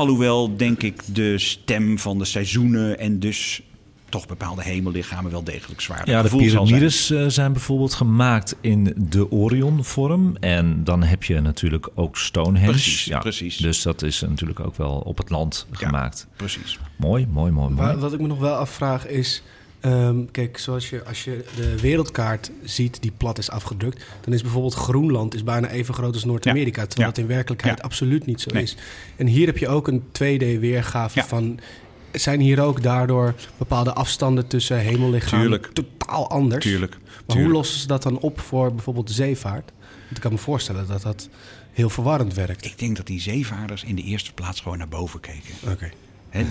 S5: Alhoewel, denk ik, de stem van de seizoenen en dus toch bepaalde hemellichamen wel degelijk zwaar
S1: Ja, de
S5: zijn.
S1: piramides eh, zijn bijvoorbeeld gemaakt in de Orion-vorm. En dan heb je natuurlijk ook Stonehenge.
S5: Precies,
S1: ja,
S5: precies.
S1: Dus dat is natuurlijk ook wel op het land
S5: Ja.
S1: gemaakt.
S5: Precies.
S1: Mooi, mooi, mooi, mooi.
S3: Wa- Wat ik me nog wel afvraag is... ehm, kijk, zoals je, als je de wereldkaart ziet die plat is afgedrukt... dan is bijvoorbeeld Groenland is bijna even groot als Noord-Amerika... terwijl
S5: Ja.
S3: dat in werkelijkheid
S5: Ja.
S3: absoluut niet zo
S5: Nee.
S3: is. En hier heb je ook een 2D-weergave
S5: Ja.
S3: van... Zijn hier ook daardoor bepaalde afstanden tussen hemellichamen
S5: Tuurlijk.
S3: totaal anders?
S5: Tuurlijk.
S3: Maar hoe lossen ze dat dan op voor bijvoorbeeld de zeevaart? Want ik kan me voorstellen dat dat heel verwarrend werkt.
S5: Ik denk dat die zeevaarders in de eerste plaats gewoon naar boven keken.
S3: Oké.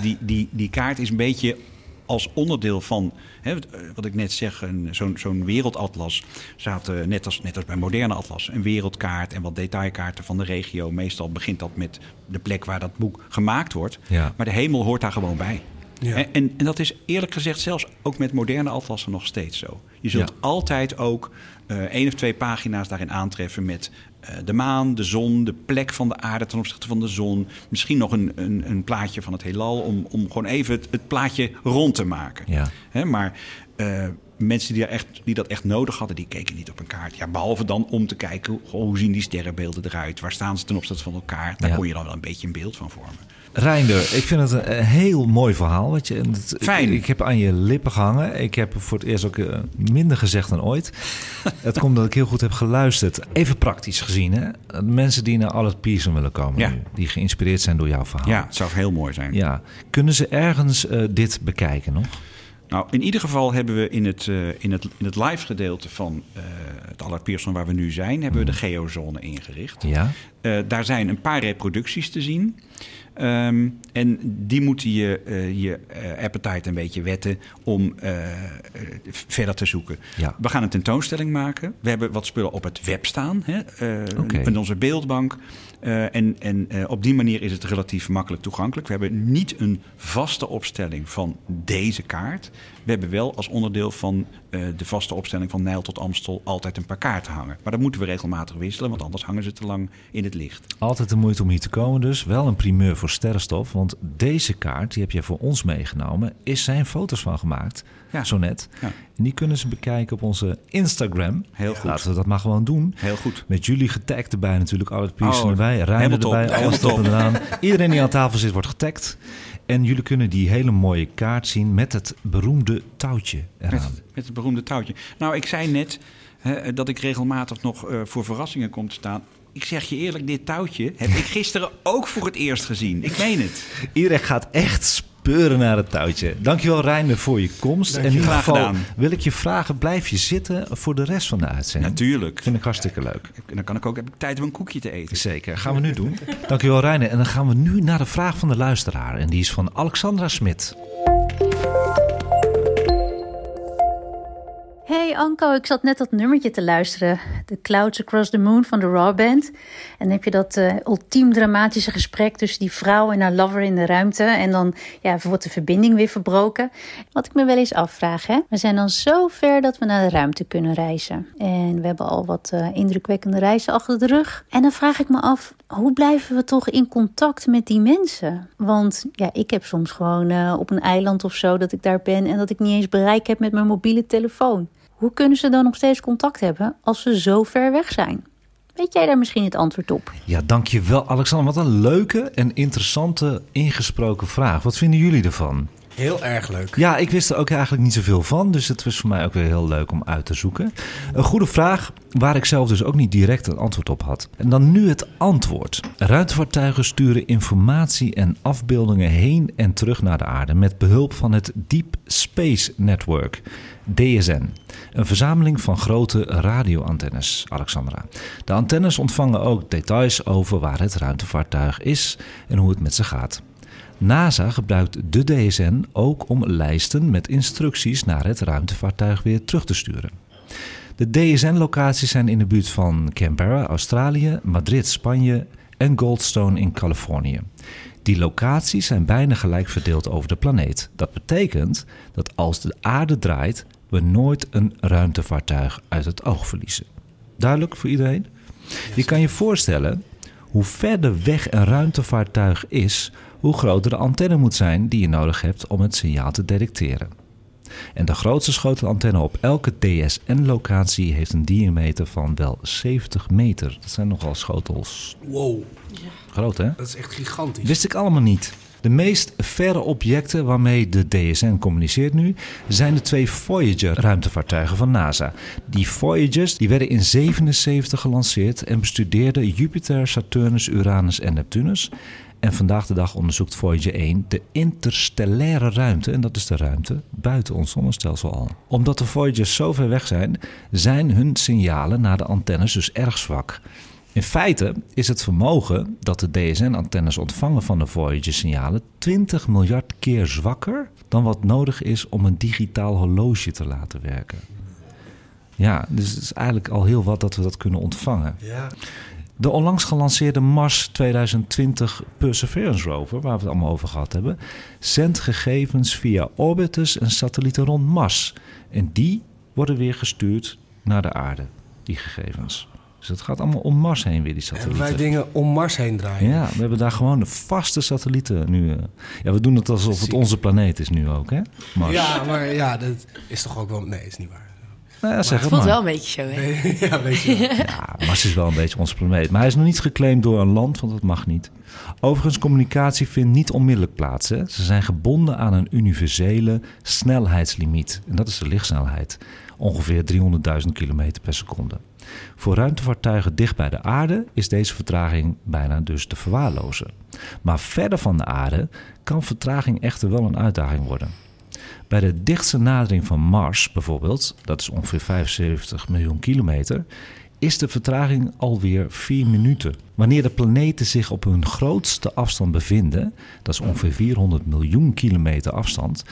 S5: Die, die, die kaart is een beetje als onderdeel van, hè, wat ik net zeg, een- zo'n zo'n wereldatlas. Zaten net als, net als bij moderne atlas, een wereldkaart en wat detailkaarten van de regio. Meestal begint dat met de plek waar dat boek gemaakt wordt.
S1: Ja.
S5: Maar de hemel hoort daar gewoon bij.
S3: Ja.
S5: En, en, en dat is eerlijk gezegd zelfs ook met moderne atlassen nog steeds zo. Je zult
S1: Ja.
S5: altijd ook eh één of twee pagina's daarin aantreffen met eh, de maan, de zon, de plek van de aarde ten opzichte van de zon. Misschien nog een, een, een plaatje van het heelal om, om gewoon even het, het plaatje rond te maken.
S1: Ja.
S5: Hè, maar eh, mensen die, daar echt, die dat echt nodig hadden, die keken niet op een kaart. Ja, behalve dan om te kijken, hoe zien die sterrenbeelden eruit? Waar staan ze ten opzichte van elkaar? Daar
S1: Ja.
S5: kon je dan wel een beetje een beeld van vormen.
S1: Reinder, ik vind het een, een heel mooi verhaal. Wat je, en het-
S5: Fijn.
S1: Ik, ik heb aan je lippen gehangen. Ik heb voor het eerst ook eh, minder gezegd dan ooit. het komt dat ik heel goed heb geluisterd. Even praktisch gezien, hè? Mensen die naar Allard Pearson willen komen
S5: Ja.
S1: nu, die geïnspireerd zijn door jouw verhaal.
S5: Ja, het zou heel mooi zijn.
S1: Ja. Kunnen ze ergens eh, dit bekijken nog?
S5: Nou, in ieder geval hebben we in het, eh, in het, in het live gedeelte van eh, het Allard Pearson waar we nu zijn, hebben we de geozone ingericht.
S1: Ja.
S5: Eh, daar zijn een paar reproducties te zien. Ehm, en die moeten je, eh, je eh, appetite een beetje wetten om eh, verder te zoeken.
S1: Ja.
S5: We gaan een tentoonstelling maken. We hebben wat spullen op het web staan, hè, in onze beeldbank. En en op die manier is het relatief makkelijk toegankelijk. We hebben niet een vaste opstelling van deze kaart. We hebben wel als onderdeel van de vaste opstelling van Nijl tot Amstel altijd een paar kaarten hangen. Maar dat moeten we regelmatig wisselen, want anders hangen ze te lang in het licht.
S1: Altijd de moeite om hier te komen dus. Wel een primeur voor voor sterrenstof. Want deze kaart, die heb je voor ons meegenomen, is zijn foto's van gemaakt.
S5: Ja.
S1: Zo net.
S5: Ja.
S1: En die kunnen ze bekijken op onze Instagram.
S5: Heel goed.
S1: Laten we dat maar gewoon doen.
S5: Heel goed.
S1: Met jullie getagd erbij natuurlijk. Albert Pierson
S5: Oh,
S1: erbij,
S5: top.
S1: erbij, alles top en eraan. Iedereen die aan tafel zit wordt getagd. En jullie kunnen die hele mooie kaart zien met het beroemde touwtje eraan.
S5: Met, met het beroemde touwtje. Nou, ik zei net hè, dat ik regelmatig nog eh, voor verrassingen kom te staan. Ik zeg je eerlijk, dit touwtje heb ik gisteren ook voor het eerst gezien. Ik meen het.
S1: Iedereen gaat echt speuren naar het touwtje. Dankjewel Reiner voor je komst. En in ieder geval wil ik je vragen, blijf je zitten voor de rest van de uitzending?
S5: Natuurlijk.
S1: Vind ik hartstikke leuk.
S5: En dan kan ik ook, heb ik tijd om een koekje te eten.
S1: Zeker, gaan we nu doen. Dankjewel Reiner. En dan gaan we nu naar de vraag van de luisteraar. En die is van Alexandra Smit.
S6: Hey Anko, ik zat net dat nummertje te luisteren. The Clouds Across the Moon van de Raw Band. En heb je dat eh, ultiem dramatische gesprek tussen die vrouw en haar lover in de ruimte. En dan ja, wordt de verbinding weer verbroken. Wat ik me wel eens afvraag, hè. We zijn dan zo ver dat we naar de ruimte kunnen reizen. En we hebben al wat eh, indrukwekkende reizen achter de rug. En dan vraag ik me af, hoe blijven we toch in contact met die mensen? Want ja, ik heb soms gewoon eh, op een eiland of zo dat ik daar ben... en dat ik niet eens bereik heb met mijn mobiele telefoon. Hoe kunnen ze dan nog steeds contact hebben als ze zo ver weg zijn? Weet jij daar misschien het antwoord op?
S1: Ja, dankjewel Alexander. Wat een leuke en interessante ingesproken vraag. Wat vinden jullie ervan?
S3: Heel erg leuk.
S1: Ja, ik wist er ook eigenlijk niet zoveel van. Dus het was voor mij ook weer heel leuk om uit te zoeken. Een goede vraag waar ik zelf dus ook niet direct een antwoord op had. En dan nu het antwoord. Ruimtevaartuigen sturen informatie en afbeeldingen heen en terug naar de aarde met behulp van het Deep Space Network, DSN. Een verzameling van grote radioantennes, Alexandra. De antennes ontvangen ook details over waar het ruimtevaartuig is en hoe het met ze gaat. NASA gebruikt de DSN ook om lijsten met instructies naar het ruimtevaartuig weer terug te sturen. De DSN-locaties zijn in de buurt van Canberra, Australië, Madrid, Spanje en Goldstone in Californië. Die locaties zijn bijna gelijk verdeeld over de planeet. Dat betekent dat als de aarde draait, we nooit een ruimtevaartuig uit het oog verliezen. Duidelijk voor iedereen? Je kan je voorstellen hoe verder weg een ruimtevaartuig is, hoe groter de antenne moet zijn die je nodig hebt om het signaal te detecteren. En de grootste schotelantenne op elke DSN-locatie heeft een diameter van wel 70 meter. Dat zijn nogal schotels.
S3: Wow,
S1: Groot, hè?
S3: dat is echt gigantisch.
S1: Wist ik allemaal niet. De meest verre objecten waarmee de DSN communiceert nu zijn de twee Voyager-ruimtevaartuigen van NASA. Die Voyagers die werden in 77 gelanceerd en bestudeerden Jupiter, Saturnus, Uranus en Neptunus. En vandaag de dag onderzoekt Voyager 1 de interstellaire ruimte. En dat is de ruimte buiten ons zonnestelsel al. Omdat de Voyagers zo ver weg zijn, zijn hun signalen naar de antennes dus erg zwak. In feite is het vermogen dat de DSN-antennes ontvangen van de Voyager-signalen 20 miljard keer zwakker dan wat nodig is om een digitaal horloge te laten werken. Ja, dus het is eigenlijk al heel wat dat we dat kunnen ontvangen.
S3: Ja.
S1: De onlangs gelanceerde Mars 2020 Perseverance rover, waar we het allemaal over gehad hebben, zendt gegevens via orbiters en satellieten rond Mars. En die worden weer gestuurd naar de aarde, die gegevens. Dus het gaat allemaal om Mars heen weer, die satellieten.
S3: wij dingen om Mars heen draaien?
S1: Ja, we hebben daar gewoon de vaste satellieten nu. eh. Ja, we doen het alsof het onze planeet is nu ook, hè? Mars.
S3: Ja, maar ja, dat is toch ook wel... Nee, is niet waar.
S1: Nou ja, zeg het
S2: voelt
S1: maar.
S2: wel een beetje zo, hè?
S3: ja, weet je wel.
S1: Ja, Mars is wel een beetje onze planeet. Maar hij is nog niet geclaimd door een land, want dat mag niet. Overigens, communicatie vindt niet onmiddellijk plaats. Hè. Ze zijn gebonden aan een universele snelheidslimiet. En dat is de lichtsnelheid. Ongeveer 300.000 km per seconde. Voor ruimtevaartuigen dicht bij de aarde is deze vertraging bijna dus te verwaarlozen. Maar verder van de aarde kan vertraging echter wel een uitdaging worden. Bij de dichtste nadering van Mars bijvoorbeeld, dat is ongeveer 75 miljoen kilometer, is de vertraging alweer 4 minuten. Wanneer de planeten zich op hun grootste afstand bevinden, dat is ongeveer 400 miljoen kilometer afstand,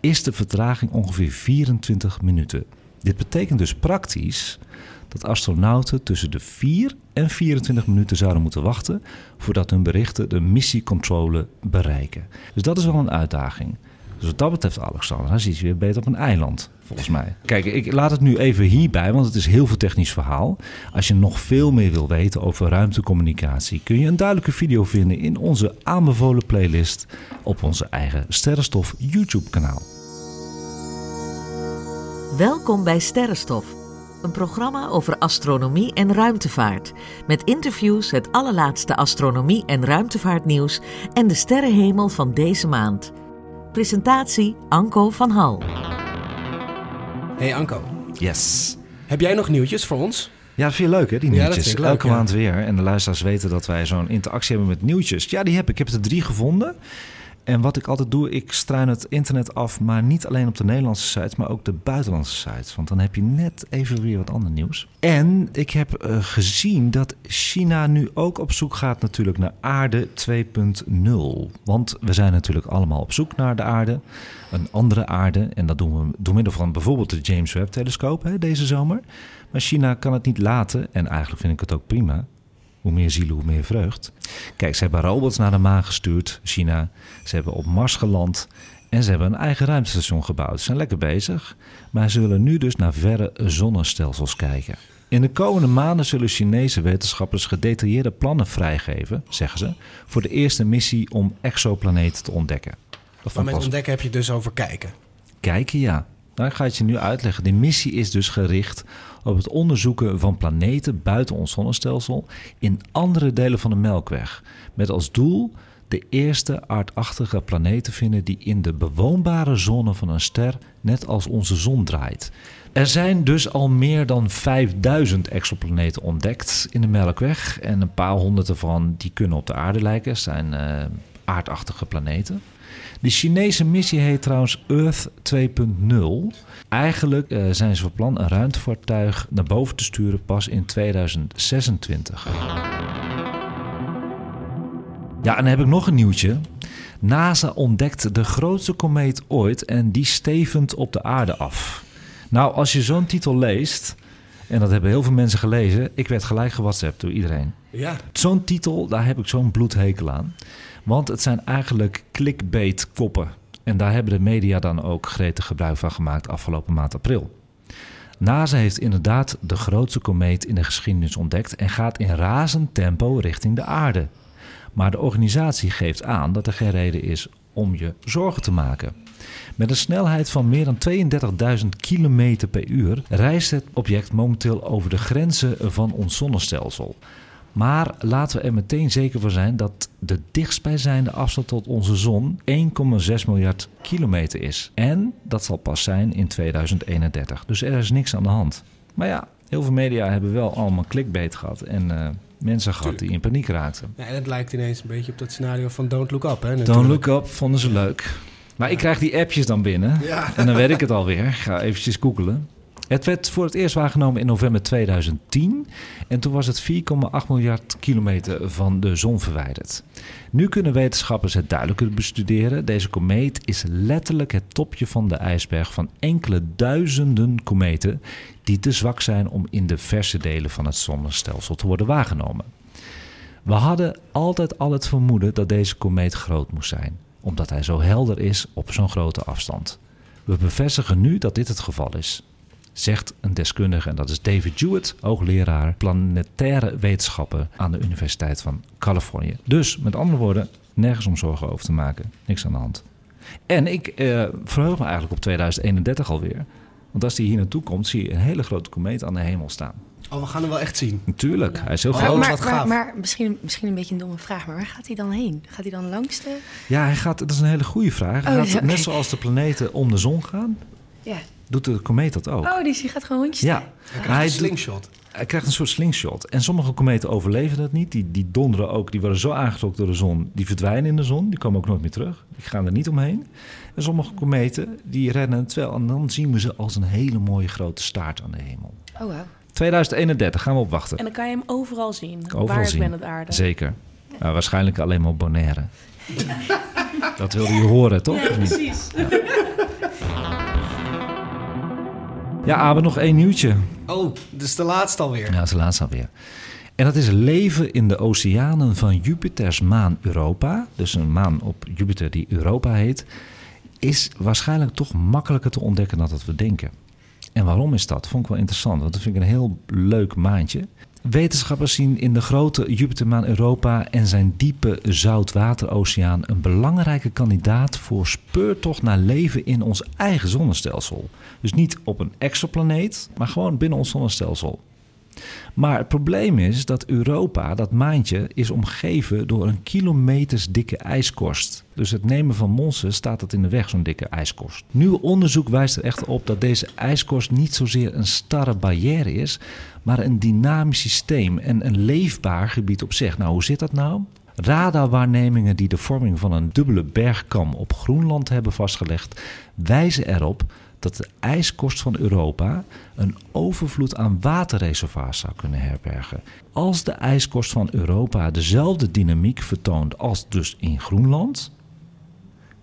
S1: is de vertraging ongeveer 24 minuten. Dit betekent dus praktisch dat astronauten tussen de 4 en 24 minuten zouden moeten wachten voordat hun berichten de missiecontrole bereiken. Dus dat is wel een uitdaging. Dus wat dat betreft, Alexander, zit je weer beter op een eiland, volgens mij. Kijk, ik laat het nu even hierbij, want het is heel veel technisch verhaal. Als je nog veel meer wil weten over ruimtecommunicatie, kun je een duidelijke video vinden in onze aanbevolen playlist op onze eigen Sterrenstof YouTube-kanaal.
S7: Welkom bij Sterrenstof, een programma over astronomie en ruimtevaart. Met interviews, het allerlaatste astronomie- en ruimtevaartnieuws en de sterrenhemel van deze maand. Presentatie Anko van Hal.
S3: Hey Anko,
S1: Yes.
S3: heb jij nog nieuwtjes voor ons?
S1: Ja, je leuk hè, die
S3: Ja,
S1: nieuwtjes.
S3: ik leuk,
S1: Elke
S3: ja.
S1: maand weer. En de luisteraars weten dat wij zo'n interactie hebben met nieuwtjes. Ja, die heb ik. Ik heb er drie gevonden. En wat ik altijd doe, ik struin het internet af, maar niet alleen op de Nederlandse sites, maar ook de buitenlandse sites. Want dan heb je net even weer wat ander nieuws. En ik heb eh, gezien dat China nu ook op zoek gaat natuurlijk naar aarde 2.0. Want we zijn natuurlijk allemaal op zoek naar de aarde, een andere aarde. En dat doen we door middel van bijvoorbeeld de James Webb-telescoop hè, deze zomer. Maar China kan het niet laten, en eigenlijk vind ik het ook prima. Hoe meer zielen, hoe meer vreugd. Kijk, ze hebben robots naar de maan gestuurd, China. Ze hebben op Mars geland. En ze hebben een eigen ruimtestation gebouwd. Ze zijn lekker bezig. Maar ze willen nu dus naar verre zonnestelsels kijken. In de komende maanden zullen Chinese wetenschappers gedetailleerde plannen vrijgeven, zeggen ze, voor de eerste missie om exoplaneten te ontdekken. Dat
S3: Maar met ontdekken heb je dus over kijken.
S1: Kijken, ja. Ik ga het je nu uitleggen. De missie is dus gericht op het onderzoeken van planeten buiten ons zonnestelsel in andere delen van de Melkweg. Met als doel de eerste aardachtige planeet te vinden die in de bewoonbare zone van een ster net als onze zon draait. Er zijn dus al meer dan 5000 exoplaneten ontdekt in de Melkweg. En een paar honderd ervan die kunnen op de aarde lijken, zijn eh, aardachtige planeten. De Chinese missie heet trouwens Earth 2.0. Eigenlijk eh, zijn ze van plan een ruimtevaartuig naar boven te sturen pas in 2026. Ja, en dan heb ik nog een nieuwtje. NASA ontdekt de grootste komeet ooit en die stevend op de aarde af. Nou, als je zo'n titel leest, en dat hebben heel veel mensen gelezen, ik werd gelijk gewhatsappt door iedereen.
S3: Ja,
S1: Zo'n titel, daar heb ik zo'n bloedhekel aan. Want het zijn eigenlijk clickbait koppen. En daar hebben de media dan ook gretig gebruik van gemaakt afgelopen maand april. NASA heeft inderdaad de grootste komeet in de geschiedenis ontdekt en gaat in razend tempo richting de aarde. Maar de organisatie geeft aan dat er geen reden is om je zorgen te maken. Met een snelheid van meer dan 32.000 km per uur reist het object momenteel over de grenzen van ons zonnestelsel. Maar laten we er meteen zeker voor zijn dat de dichtstbijzijnde afstand tot onze zon 1,6 miljard kilometer is. En dat zal pas zijn in 2031. Dus er is niks aan de hand. Maar ja, heel veel media hebben wel allemaal clickbait gehad en eh, mensen gehad die in paniek raakten.
S3: ja en het lijkt ineens een beetje op dat scenario van Don't Look Up. Hè,
S1: Don't look up vonden ze leuk. Maar ik krijg die appjes dan binnen.
S3: Ja.
S1: En dan weet ik het alweer. Ga eventjes googelen. Het werd voor het eerst waargenomen in november 2010. En toen was het 4,8 miljard kilometer van de zon verwijderd. Nu kunnen wetenschappers het duidelijker bestuderen. Deze komeet is letterlijk het topje van de ijsberg van enkele duizenden kometen... die te zwak zijn om in de verse delen van het zonnestelsel te worden waargenomen. We hadden altijd al het vermoeden dat deze komeet groot moest zijn, omdat hij zo helder is op zo'n grote afstand. We bevestigen nu dat dit het geval is, zegt een deskundige, en dat is David Jewett, hoogleraar planetaire wetenschappen aan de Universiteit van Californië. Dus met andere woorden, nergens om zorgen over te maken, niks aan de hand. En ik eh, verheug me eigenlijk op 2031 alweer. Want als die hier naartoe komt, zie je een hele grote komeet aan de hemel staan.
S3: Oh, we gaan hem wel echt zien.
S1: Natuurlijk, hij is heel
S3: Oh,
S1: groot.
S3: wat
S8: maar,
S3: gaaf.
S8: maar, maar misschien, misschien een beetje een domme vraag, maar waar gaat hij dan heen? Gaat hij dan langs de...
S1: Ja, hij gaat, dat is een hele goede vraag. Hij
S8: Oh,
S1: gaat. Net zoals de planeten om de zon gaan,
S8: Ja.
S1: Doet de komeet dat ook.
S8: Oh, dus hij gaat gewoon rondjes
S1: ja.
S3: Hij krijgt
S1: hij,
S3: een
S1: doet-
S3: slingshot.
S1: hij krijgt een soort slingshot. En sommige kometen overleven dat niet. Die, die donderen ook, die worden zo aangetrokken door de zon. Die verdwijnen in de zon, die komen ook nooit meer terug. Die gaan er niet omheen. En sommige kometen, die rennen het wel. En dan zien we ze als een hele mooie grote staart aan de hemel.
S8: Oh, wauw.
S1: 2031, gaan we opwachten.
S2: En dan kan je hem overal zien.
S1: Overal
S2: waar
S1: zien.
S2: ik ben op aarde.
S1: Zeker. Nou, waarschijnlijk alleen maar op Bonaire. dat wilde je horen, toch?
S2: Ja, precies.
S1: Ja, Abe, nog één nieuwtje.
S3: Oh, dus de laatste alweer.
S1: Ja, dat is de laatste alweer. En dat is leven in de oceanen van Jupiters maan Europa. Dus een maan op Jupiter die Europa heet. is waarschijnlijk toch makkelijker te ontdekken dan dat we denken. En waarom is dat? Vond ik wel interessant, want dat vind ik een heel leuk maandje. Wetenschappers zien in de grote Jupitermaan Europa en zijn diepe zoutwateroceaan een belangrijke kandidaat voor speurtocht naar leven in ons eigen zonnestelsel. Dus niet op een exoplaneet, maar gewoon binnen ons zonnestelsel. Maar het probleem is dat Europa, dat maandje, is omgeven door een kilometers dikke ijskorst. Dus het nemen van monsters staat het in de weg, zo'n dikke ijskorst. Nieuw onderzoek wijst er echter op dat deze ijskorst niet zozeer een starre barrière is, maar een dynamisch systeem en een leefbaar gebied op zich. Nou, hoe zit dat nou? Radarwaarnemingen die de vorming van een dubbele bergkam op Groenland hebben vastgelegd, wijzen erop dat de ijskorst van Europa een overvloed aan waterreservoirs zou kunnen herbergen. Als de ijskorst van Europa dezelfde dynamiek vertoont als dus in Groenland,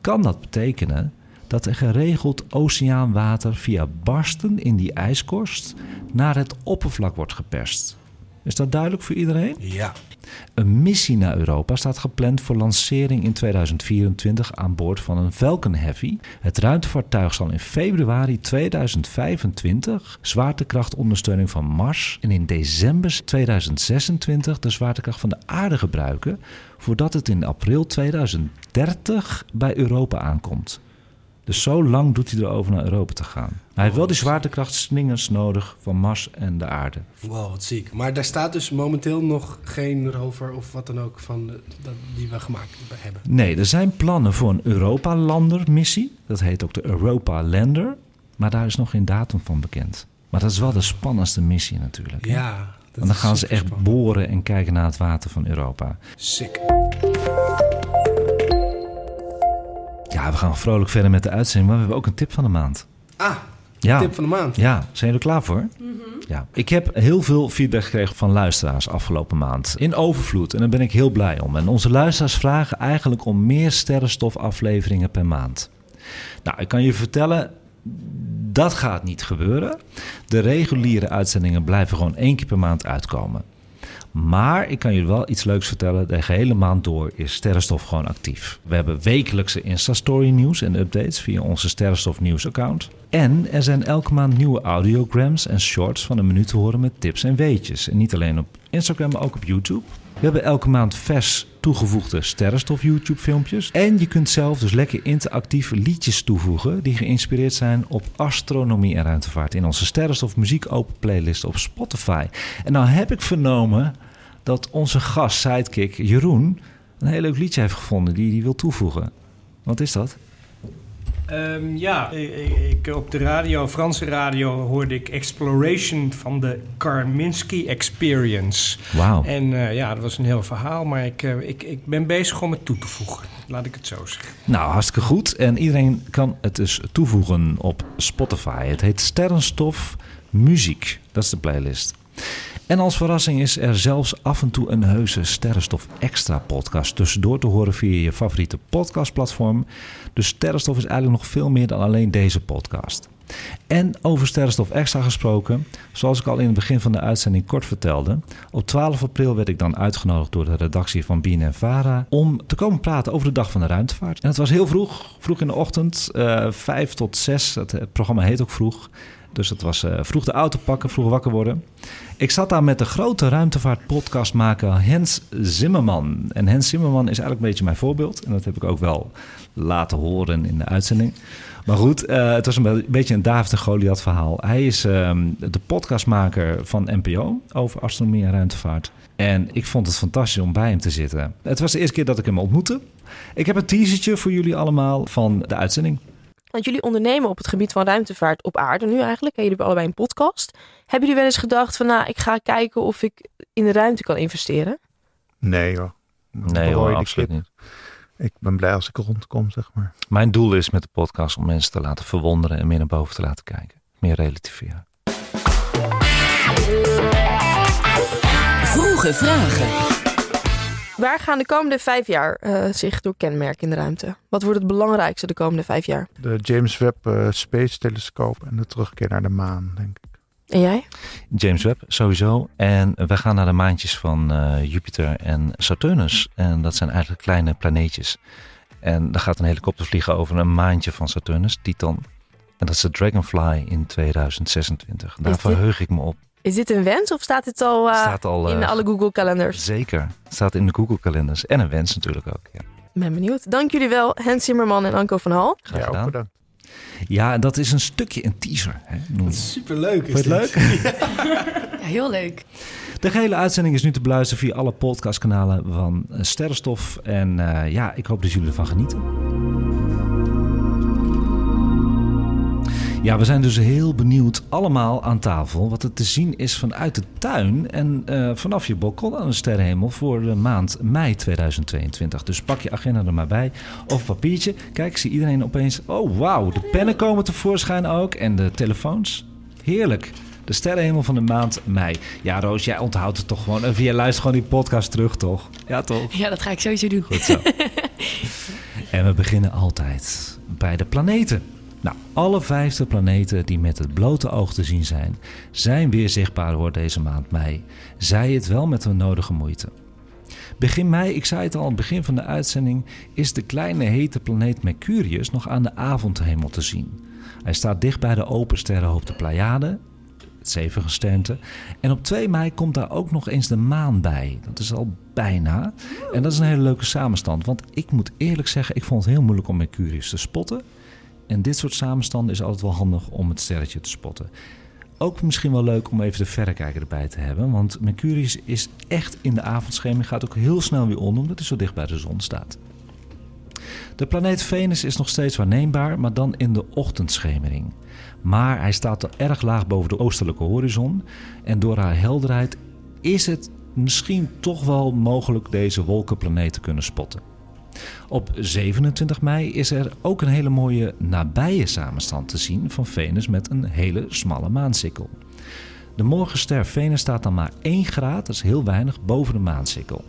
S1: kan dat betekenen dat er geregeld oceaanwater via barsten in die ijskorst naar het oppervlak wordt geperst. Is dat duidelijk voor iedereen?
S3: Ja.
S1: Een missie naar Europa staat gepland voor lancering in 2024 aan boord van een Falcon Heavy. Het ruimtevaartuig zal in februari 2025 zwaartekrachtondersteuning van Mars en in december 2026 de zwaartekracht van de aarde gebruiken, voordat het in april 2030 bij Europa aankomt. Dus zo lang doet hij erover naar Europa te gaan. Hij heeft wel die zwaartekrachtslingers nodig van Mars en de aarde.
S3: Wow, wat ziek. Maar daar staat dus momenteel nog geen rover of wat dan ook van de, dat, die we gemaakt hebben.
S1: Nee, er zijn plannen voor een Europa-lander-missie. Dat heet ook de Europa Lander. Maar daar is nog geen datum van bekend. Maar dat is wel de spannendste missie natuurlijk. hè?
S3: Ja. dat
S1: Want dan gaan ze echt
S3: spannend.
S1: boren en kijken naar het water van Europa.
S3: Sick.
S1: Ja, we gaan vrolijk verder met de uitzending. Maar we hebben ook een tip van de maand.
S3: Ah,
S1: Ja.
S3: tip van de maand.
S1: Ja, zijn jullie er klaar voor? Ja. Ik heb heel veel feedback gekregen van luisteraars afgelopen maand. In overvloed. En daar ben ik heel blij om. En onze luisteraars vragen eigenlijk om meer sterrenstofafleveringen per maand. Nou, ik kan je vertellen, dat gaat niet gebeuren. De reguliere uitzendingen blijven gewoon één keer per maand uitkomen. Maar ik kan je wel iets leuks vertellen. De gehele maand door is Sterrenstof gewoon actief. We hebben wekelijkse Insta-story nieuws en updates via onze Sterrenstof nieuws account. En er zijn elke maand nieuwe audiograms en shorts van een minuut te horen met tips en weetjes. En niet alleen op Instagram, maar ook op YouTube. We hebben elke maand vers toegevoegde Sterrenstof YouTube filmpjes. En je kunt zelf dus lekker interactief liedjes toevoegen die geïnspireerd zijn op astronomie en ruimtevaart in onze Sterrenstof muziek open playlist op Spotify. En nou heb ik vernomen dat onze gast, sidekick Jeroen, een heel leuk liedje heeft gevonden die hij wil toevoegen. Wat is dat?
S4: Ehm, ja, ik, ik- op de radio, Franse radio, hoorde ik Exploration van de Karminski Experience.
S1: Wauw.
S4: En eh, ja, dat was een heel verhaal, maar ik, eh, ik, ik ben bezig om het toe te voegen. Laat ik het zo zeggen.
S1: Nou, hartstikke goed. En iedereen kan het dus toevoegen op Spotify. Het heet Sterrenstof Muziek. Dat is de playlist. En als verrassing is er zelfs af en toe een heuse Sterrenstof Extra podcast tussendoor te horen via je favoriete podcastplatform. Dus Sterrenstof is eigenlijk nog veel meer dan alleen deze podcast. En over Sterrenstof Extra gesproken, zoals ik al in het begin van de uitzending kort vertelde, op 12 april werd ik dan uitgenodigd door de redactie van BNN-Vara om te komen praten over de Dag van de Ruimtevaart. En het was heel vroeg, vroeg in de ochtend, eh, vijf tot zes. Het, het programma heet ook vroeg. Dus het was eh, vroeg de auto pakken, vroeg wakker worden. Ik zat daar met de grote ruimtevaartpodcastmaker Hens Zimmerman. En Hens Zimmerman is eigenlijk een beetje mijn voorbeeld. En dat heb ik ook wel laten horen in de uitzending. Maar goed, eh, het was een be- beetje een David en Goliath verhaal. Hij is ehm, de podcastmaker van NPO over astronomie en ruimtevaart. En ik vond het fantastisch om bij hem te zitten. Het was de eerste keer dat ik hem ontmoette. Ik heb een teasertje voor jullie allemaal van de uitzending.
S9: Want jullie ondernemen op het gebied van ruimtevaart op aarde nu eigenlijk. En jullie hebben allebei een podcast. Hebben jullie wel eens gedacht van nou, ik ga kijken of ik in de ruimte kan investeren?
S10: Nee hoor.
S1: Nee hoor, absoluut
S10: kip.
S1: niet.
S10: Ik ben blij als ik rondkom, zeg maar.
S1: Mijn doel is met de podcast om mensen te laten verwonderen en meer naar boven te laten kijken. Meer relativeren.
S11: Vroege vragen.
S9: Waar gaan de komende vijf jaar eh, zich door kenmerken in de ruimte? Wat wordt het belangrijkste de komende vijf jaar?
S10: De James Webb eh, Space Telescoop en de terugkeer naar de maan, denk ik.
S9: En jij?
S1: James Webb sowieso. En we gaan naar de maantjes van eh, Jupiter en Saturnus. En dat zijn eigenlijk kleine planeetjes. En er gaat een helikopter vliegen over een maandje van Saturnus, Titan. En dat is de Dragonfly in 2026. Daar verheug ik me op.
S9: Is dit een wens of staat dit al, eh,
S1: Staat al,
S9: in
S1: eh,
S9: alle Google-kalenders?
S1: Zeker. Staat in de Google-kalenders. En een wens natuurlijk ook. Ja.
S9: Ben benieuwd. Dank jullie wel, Hens Zimmerman en Anko van Hal.
S1: Graag
S10: Ja,
S1: gedaan.
S10: bedankt.
S1: Ja, en dat is een stukje een teaser. Hè.
S3: Superleuk is
S1: het leuk?
S8: Ja, heel leuk.
S1: De gehele uitzending is nu te beluisteren via alle podcastkanalen van eh, Sterrenstof. En eh, ja, ik hoop dat jullie ervan genieten. Ja, we zijn dus heel benieuwd allemaal aan tafel wat er te zien is vanuit de tuin en eh, vanaf je balkon aan de sterrenhemel voor de maand mei 2022. Dus pak je agenda er maar bij of papiertje. Kijk, zie iedereen opeens. Oh, wauw, de pennen komen tevoorschijn ook en de telefoons. Heerlijk. De sterrenhemel van de maand mei. Ja, Roos, jij onthoudt het toch gewoon. Even, jij luistert gewoon die podcast terug, toch? Ja, toch?
S8: Ja, dat ga ik sowieso doen.
S1: Goed zo. En we beginnen altijd bij de planeten. Nou, alle vijfde planeten die met het blote oog te zien zijn, zijn weer zichtbaar hoor deze maand mei. Zij het wel met de nodige moeite. Begin mei, ik zei het al aan het begin van de uitzending, is de kleine hete planeet Mercurius nog aan de avondhemel te zien. Hij staat dicht bij de open sterrenhoop de Pleiade, het zevengesternte. En op 2 mei komt daar ook nog eens de maan bij. Dat is al bijna. En dat is een hele leuke samenstand. Want ik moet eerlijk zeggen, ik vond het heel moeilijk om Mercurius te spotten. En dit soort samenstanden is altijd wel handig om het sterretje te spotten. Ook misschien wel leuk om even de verrekijker erbij te hebben. Want Mercurius is echt in de avondschemering. Gaat ook heel snel weer onder, omdat hij zo dicht bij de zon staat. De planeet Venus is nog steeds waarneembaar, maar dan in de ochtendschemering. Maar hij staat er erg laag boven de oostelijke horizon. En door haar helderheid is het misschien toch wel mogelijk deze wolkenplaneet te kunnen spotten. Op 27 mei is er ook een hele mooie nabije samenstand te zien van Venus met een hele smalle maansikkel. De morgenster Venus staat dan maar 1 graad, dat is heel weinig, boven de maansikkel.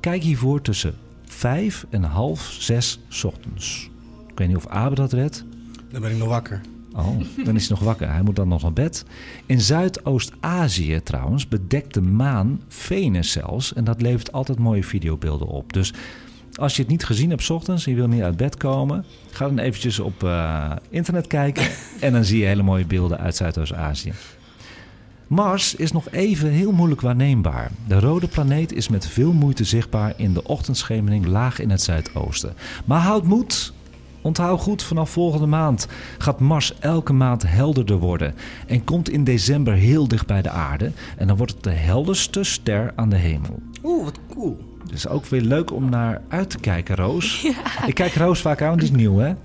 S1: Kijk hiervoor tussen 5 en half 6 ochtends. Ik weet niet of Abe dat redt.
S3: Dan ben ik nog wakker.
S1: Oh, dan is hij nog wakker. Hij moet dan nog naar bed. In Zuidoost-Azië trouwens bedekt de maan Venus zelfs. En dat levert altijd mooie videobeelden op. Dus als je het niet gezien hebt ochtends en je wil niet uit bed komen... ga dan eventjes op eh, internet kijken. en dan zie je hele mooie beelden uit Zuidoost-Azië. Mars is nog even heel moeilijk waarneembaar. De rode planeet is met veel moeite zichtbaar in de ochtendschemering laag in het zuidoosten. Maar houd moed! Onthoud goed, vanaf volgende maand gaat Mars elke maand helderder worden en komt in december heel dicht bij de aarde. En dan wordt het de helderste ster aan de hemel.
S3: Oeh, wat cool.
S1: Dus ook weer leuk om naar uit te kijken, Roos. Ik kijk Roos vaak aan, want die is nieuw, hè?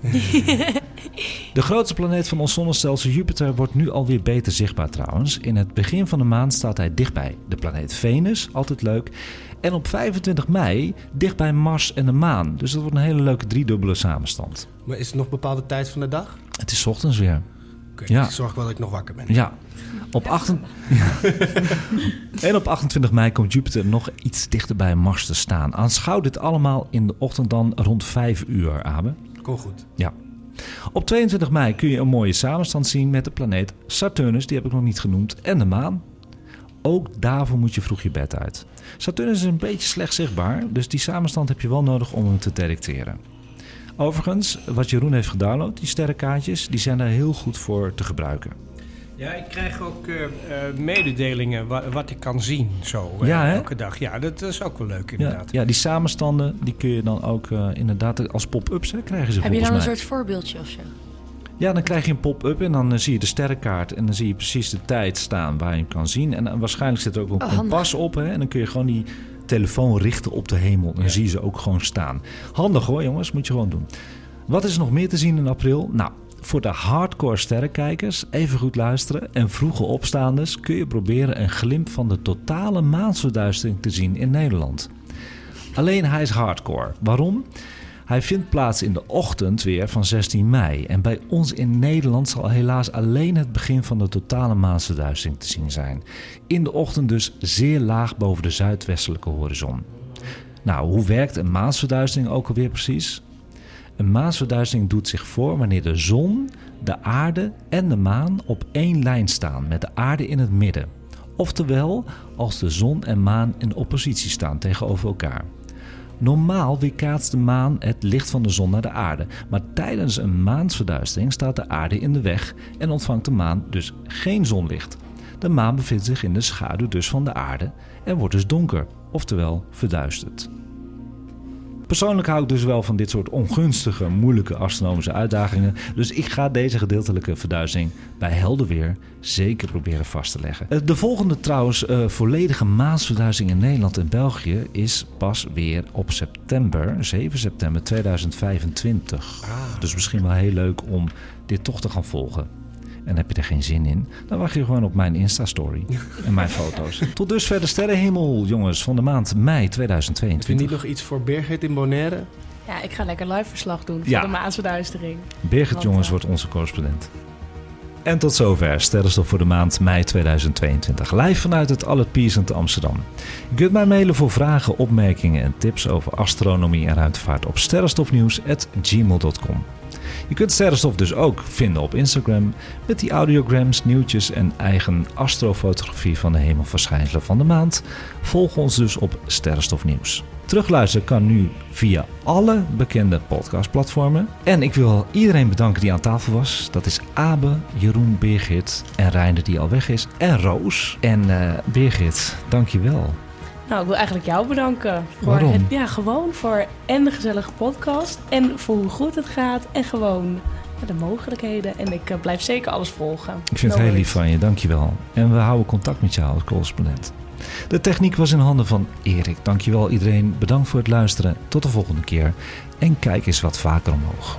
S1: De grootste planeet van ons zonnestelsel, Jupiter, wordt nu alweer beter zichtbaar trouwens. In het begin van de maand staat hij dichtbij de planeet Venus, altijd leuk. En op 25 mei dichtbij Mars en de maan. Dus dat wordt een hele leuke driedubbele samenstand.
S3: Maar is het nog een bepaalde tijd van de dag?
S1: Het is 's ochtends weer. Ja.
S3: dus ik zorg wel dat ik nog wakker ben.
S1: Ja. Op 8... Ja. en op 28 mei komt Jupiter nog iets dichter bij Mars te staan. Aanschouw dit allemaal in de ochtend dan rond 5 uur, Abe.
S3: Kom goed.
S1: Ja. Op 22 mei kun je een mooie samenstand zien met de planeet Saturnus, die heb ik nog niet genoemd, en de maan. Ook daarvoor moet je vroeg je bed uit. Saturnus is een beetje slecht zichtbaar, dus die samenstand heb je wel nodig om hem te detecteren. Overigens, wat Jeroen heeft gedownload, die sterrenkaartjes, die zijn daar heel goed voor te gebruiken.
S4: Ja, ik krijg ook eh, eh, mededelingen wa- wat ik kan zien zo eh,
S1: Ja,
S4: elke dag. Ja, dat is ook wel leuk inderdaad.
S1: ja, die samenstanden die kun je dan ook eh, inderdaad als pop-ups hè, krijgen ze
S8: Heb je dan een soort voorbeeldje of zo?
S1: Ja, dan krijg je een pop-up en dan zie je de sterrenkaart en dan zie je precies de tijd staan waar je hem kan zien. En waarschijnlijk zit er ook een
S8: Oh,
S1: kompas op hè, en dan kun je gewoon die telefoon richten op de hemel. En zie je ze ook gewoon staan. Handig hoor jongens, moet je gewoon doen. Wat is er nog meer te zien in april? Nou, voor de hardcore sterrenkijkers, even goed luisteren. En vroege opstaanders kun je proberen een glimp van de totale maansverduistering te zien in Nederland. Alleen hij is hardcore. Waarom? Hij vindt plaats in de ochtend weer van 16 mei. En bij ons in Nederland zal helaas alleen het begin van de totale maansverduistering te zien zijn. In de ochtend dus zeer laag boven de zuidwestelijke horizon. Nou, hoe werkt een maansverduistering ook alweer precies? Een maansverduistering doet zich voor wanneer de zon, de aarde en de maan op één lijn staan met de aarde in het midden. Oftewel, als de zon en maan in oppositie staan tegenover elkaar. Normaal weerkaatst de maan het licht van de zon naar de aarde, maar tijdens een maansverduistering staat de aarde in de weg en ontvangt de maan dus geen zonlicht. De maan bevindt zich in de schaduw dus van de aarde en wordt dus donker, oftewel verduisterd. Persoonlijk hou ik dus wel van dit soort ongunstige, moeilijke astronomische uitdagingen. Dus ik ga deze gedeeltelijke verduistering bij helder weer zeker proberen vast te leggen. Eh, de volgende trouwens uh, volledige maansverduistering in Nederland en België is pas weer op september, 7 september 2025. Dus misschien wel heel leuk om dit toch te gaan volgen en heb je er geen zin in, dan wacht je gewoon op mijn Insta-story en mijn foto's. Tot dusver de sterrenhemel, jongens, van de maand mei 2022.
S3: Heb je niet nog iets voor Birgit in Bonaire?
S2: Ja, ik ga lekker live verslag doen voor de maansverduistering.
S1: Birgit, jongens,
S2: uh,
S1: wordt onze correspondent. En tot zover Sterrenstof voor de maand mei 2022. Live vanuit het Allard Piercent Amsterdam. Je kunt mij mailen voor vragen, opmerkingen en tips over astronomie en ruimtevaart op sterrenstofnieuws.gmail.com. Je kunt Sterrenstof dus ook vinden op Instagram met die audiograms, nieuwtjes en eigen astrofotografie van de hemelverschijnselen van de maand. Volg ons dus op Sterrenstof Nieuws. Terugluisteren kan nu via alle bekende podcastplatformen. En ik wil iedereen bedanken die aan tafel was. Dat is Abe, Jeroen, Birgit en Reinder die al weg is. En Roos. En uh, Birgit, dankjewel.
S2: Nou, ik wil eigenlijk jou bedanken. Voor
S1: Waarom?
S2: Het, ja, gewoon voor en de gezellige podcast. En voor hoe goed het gaat. En gewoon de mogelijkheden. En ik uh, blijf zeker alles volgen.
S1: Ik vind het heel lief van je, dankjewel. En we houden contact met jou als correspondent. De techniek was in handen van Erik. Dankjewel iedereen. Bedankt voor het luisteren. Tot de volgende keer. En kijk eens wat vaker omhoog.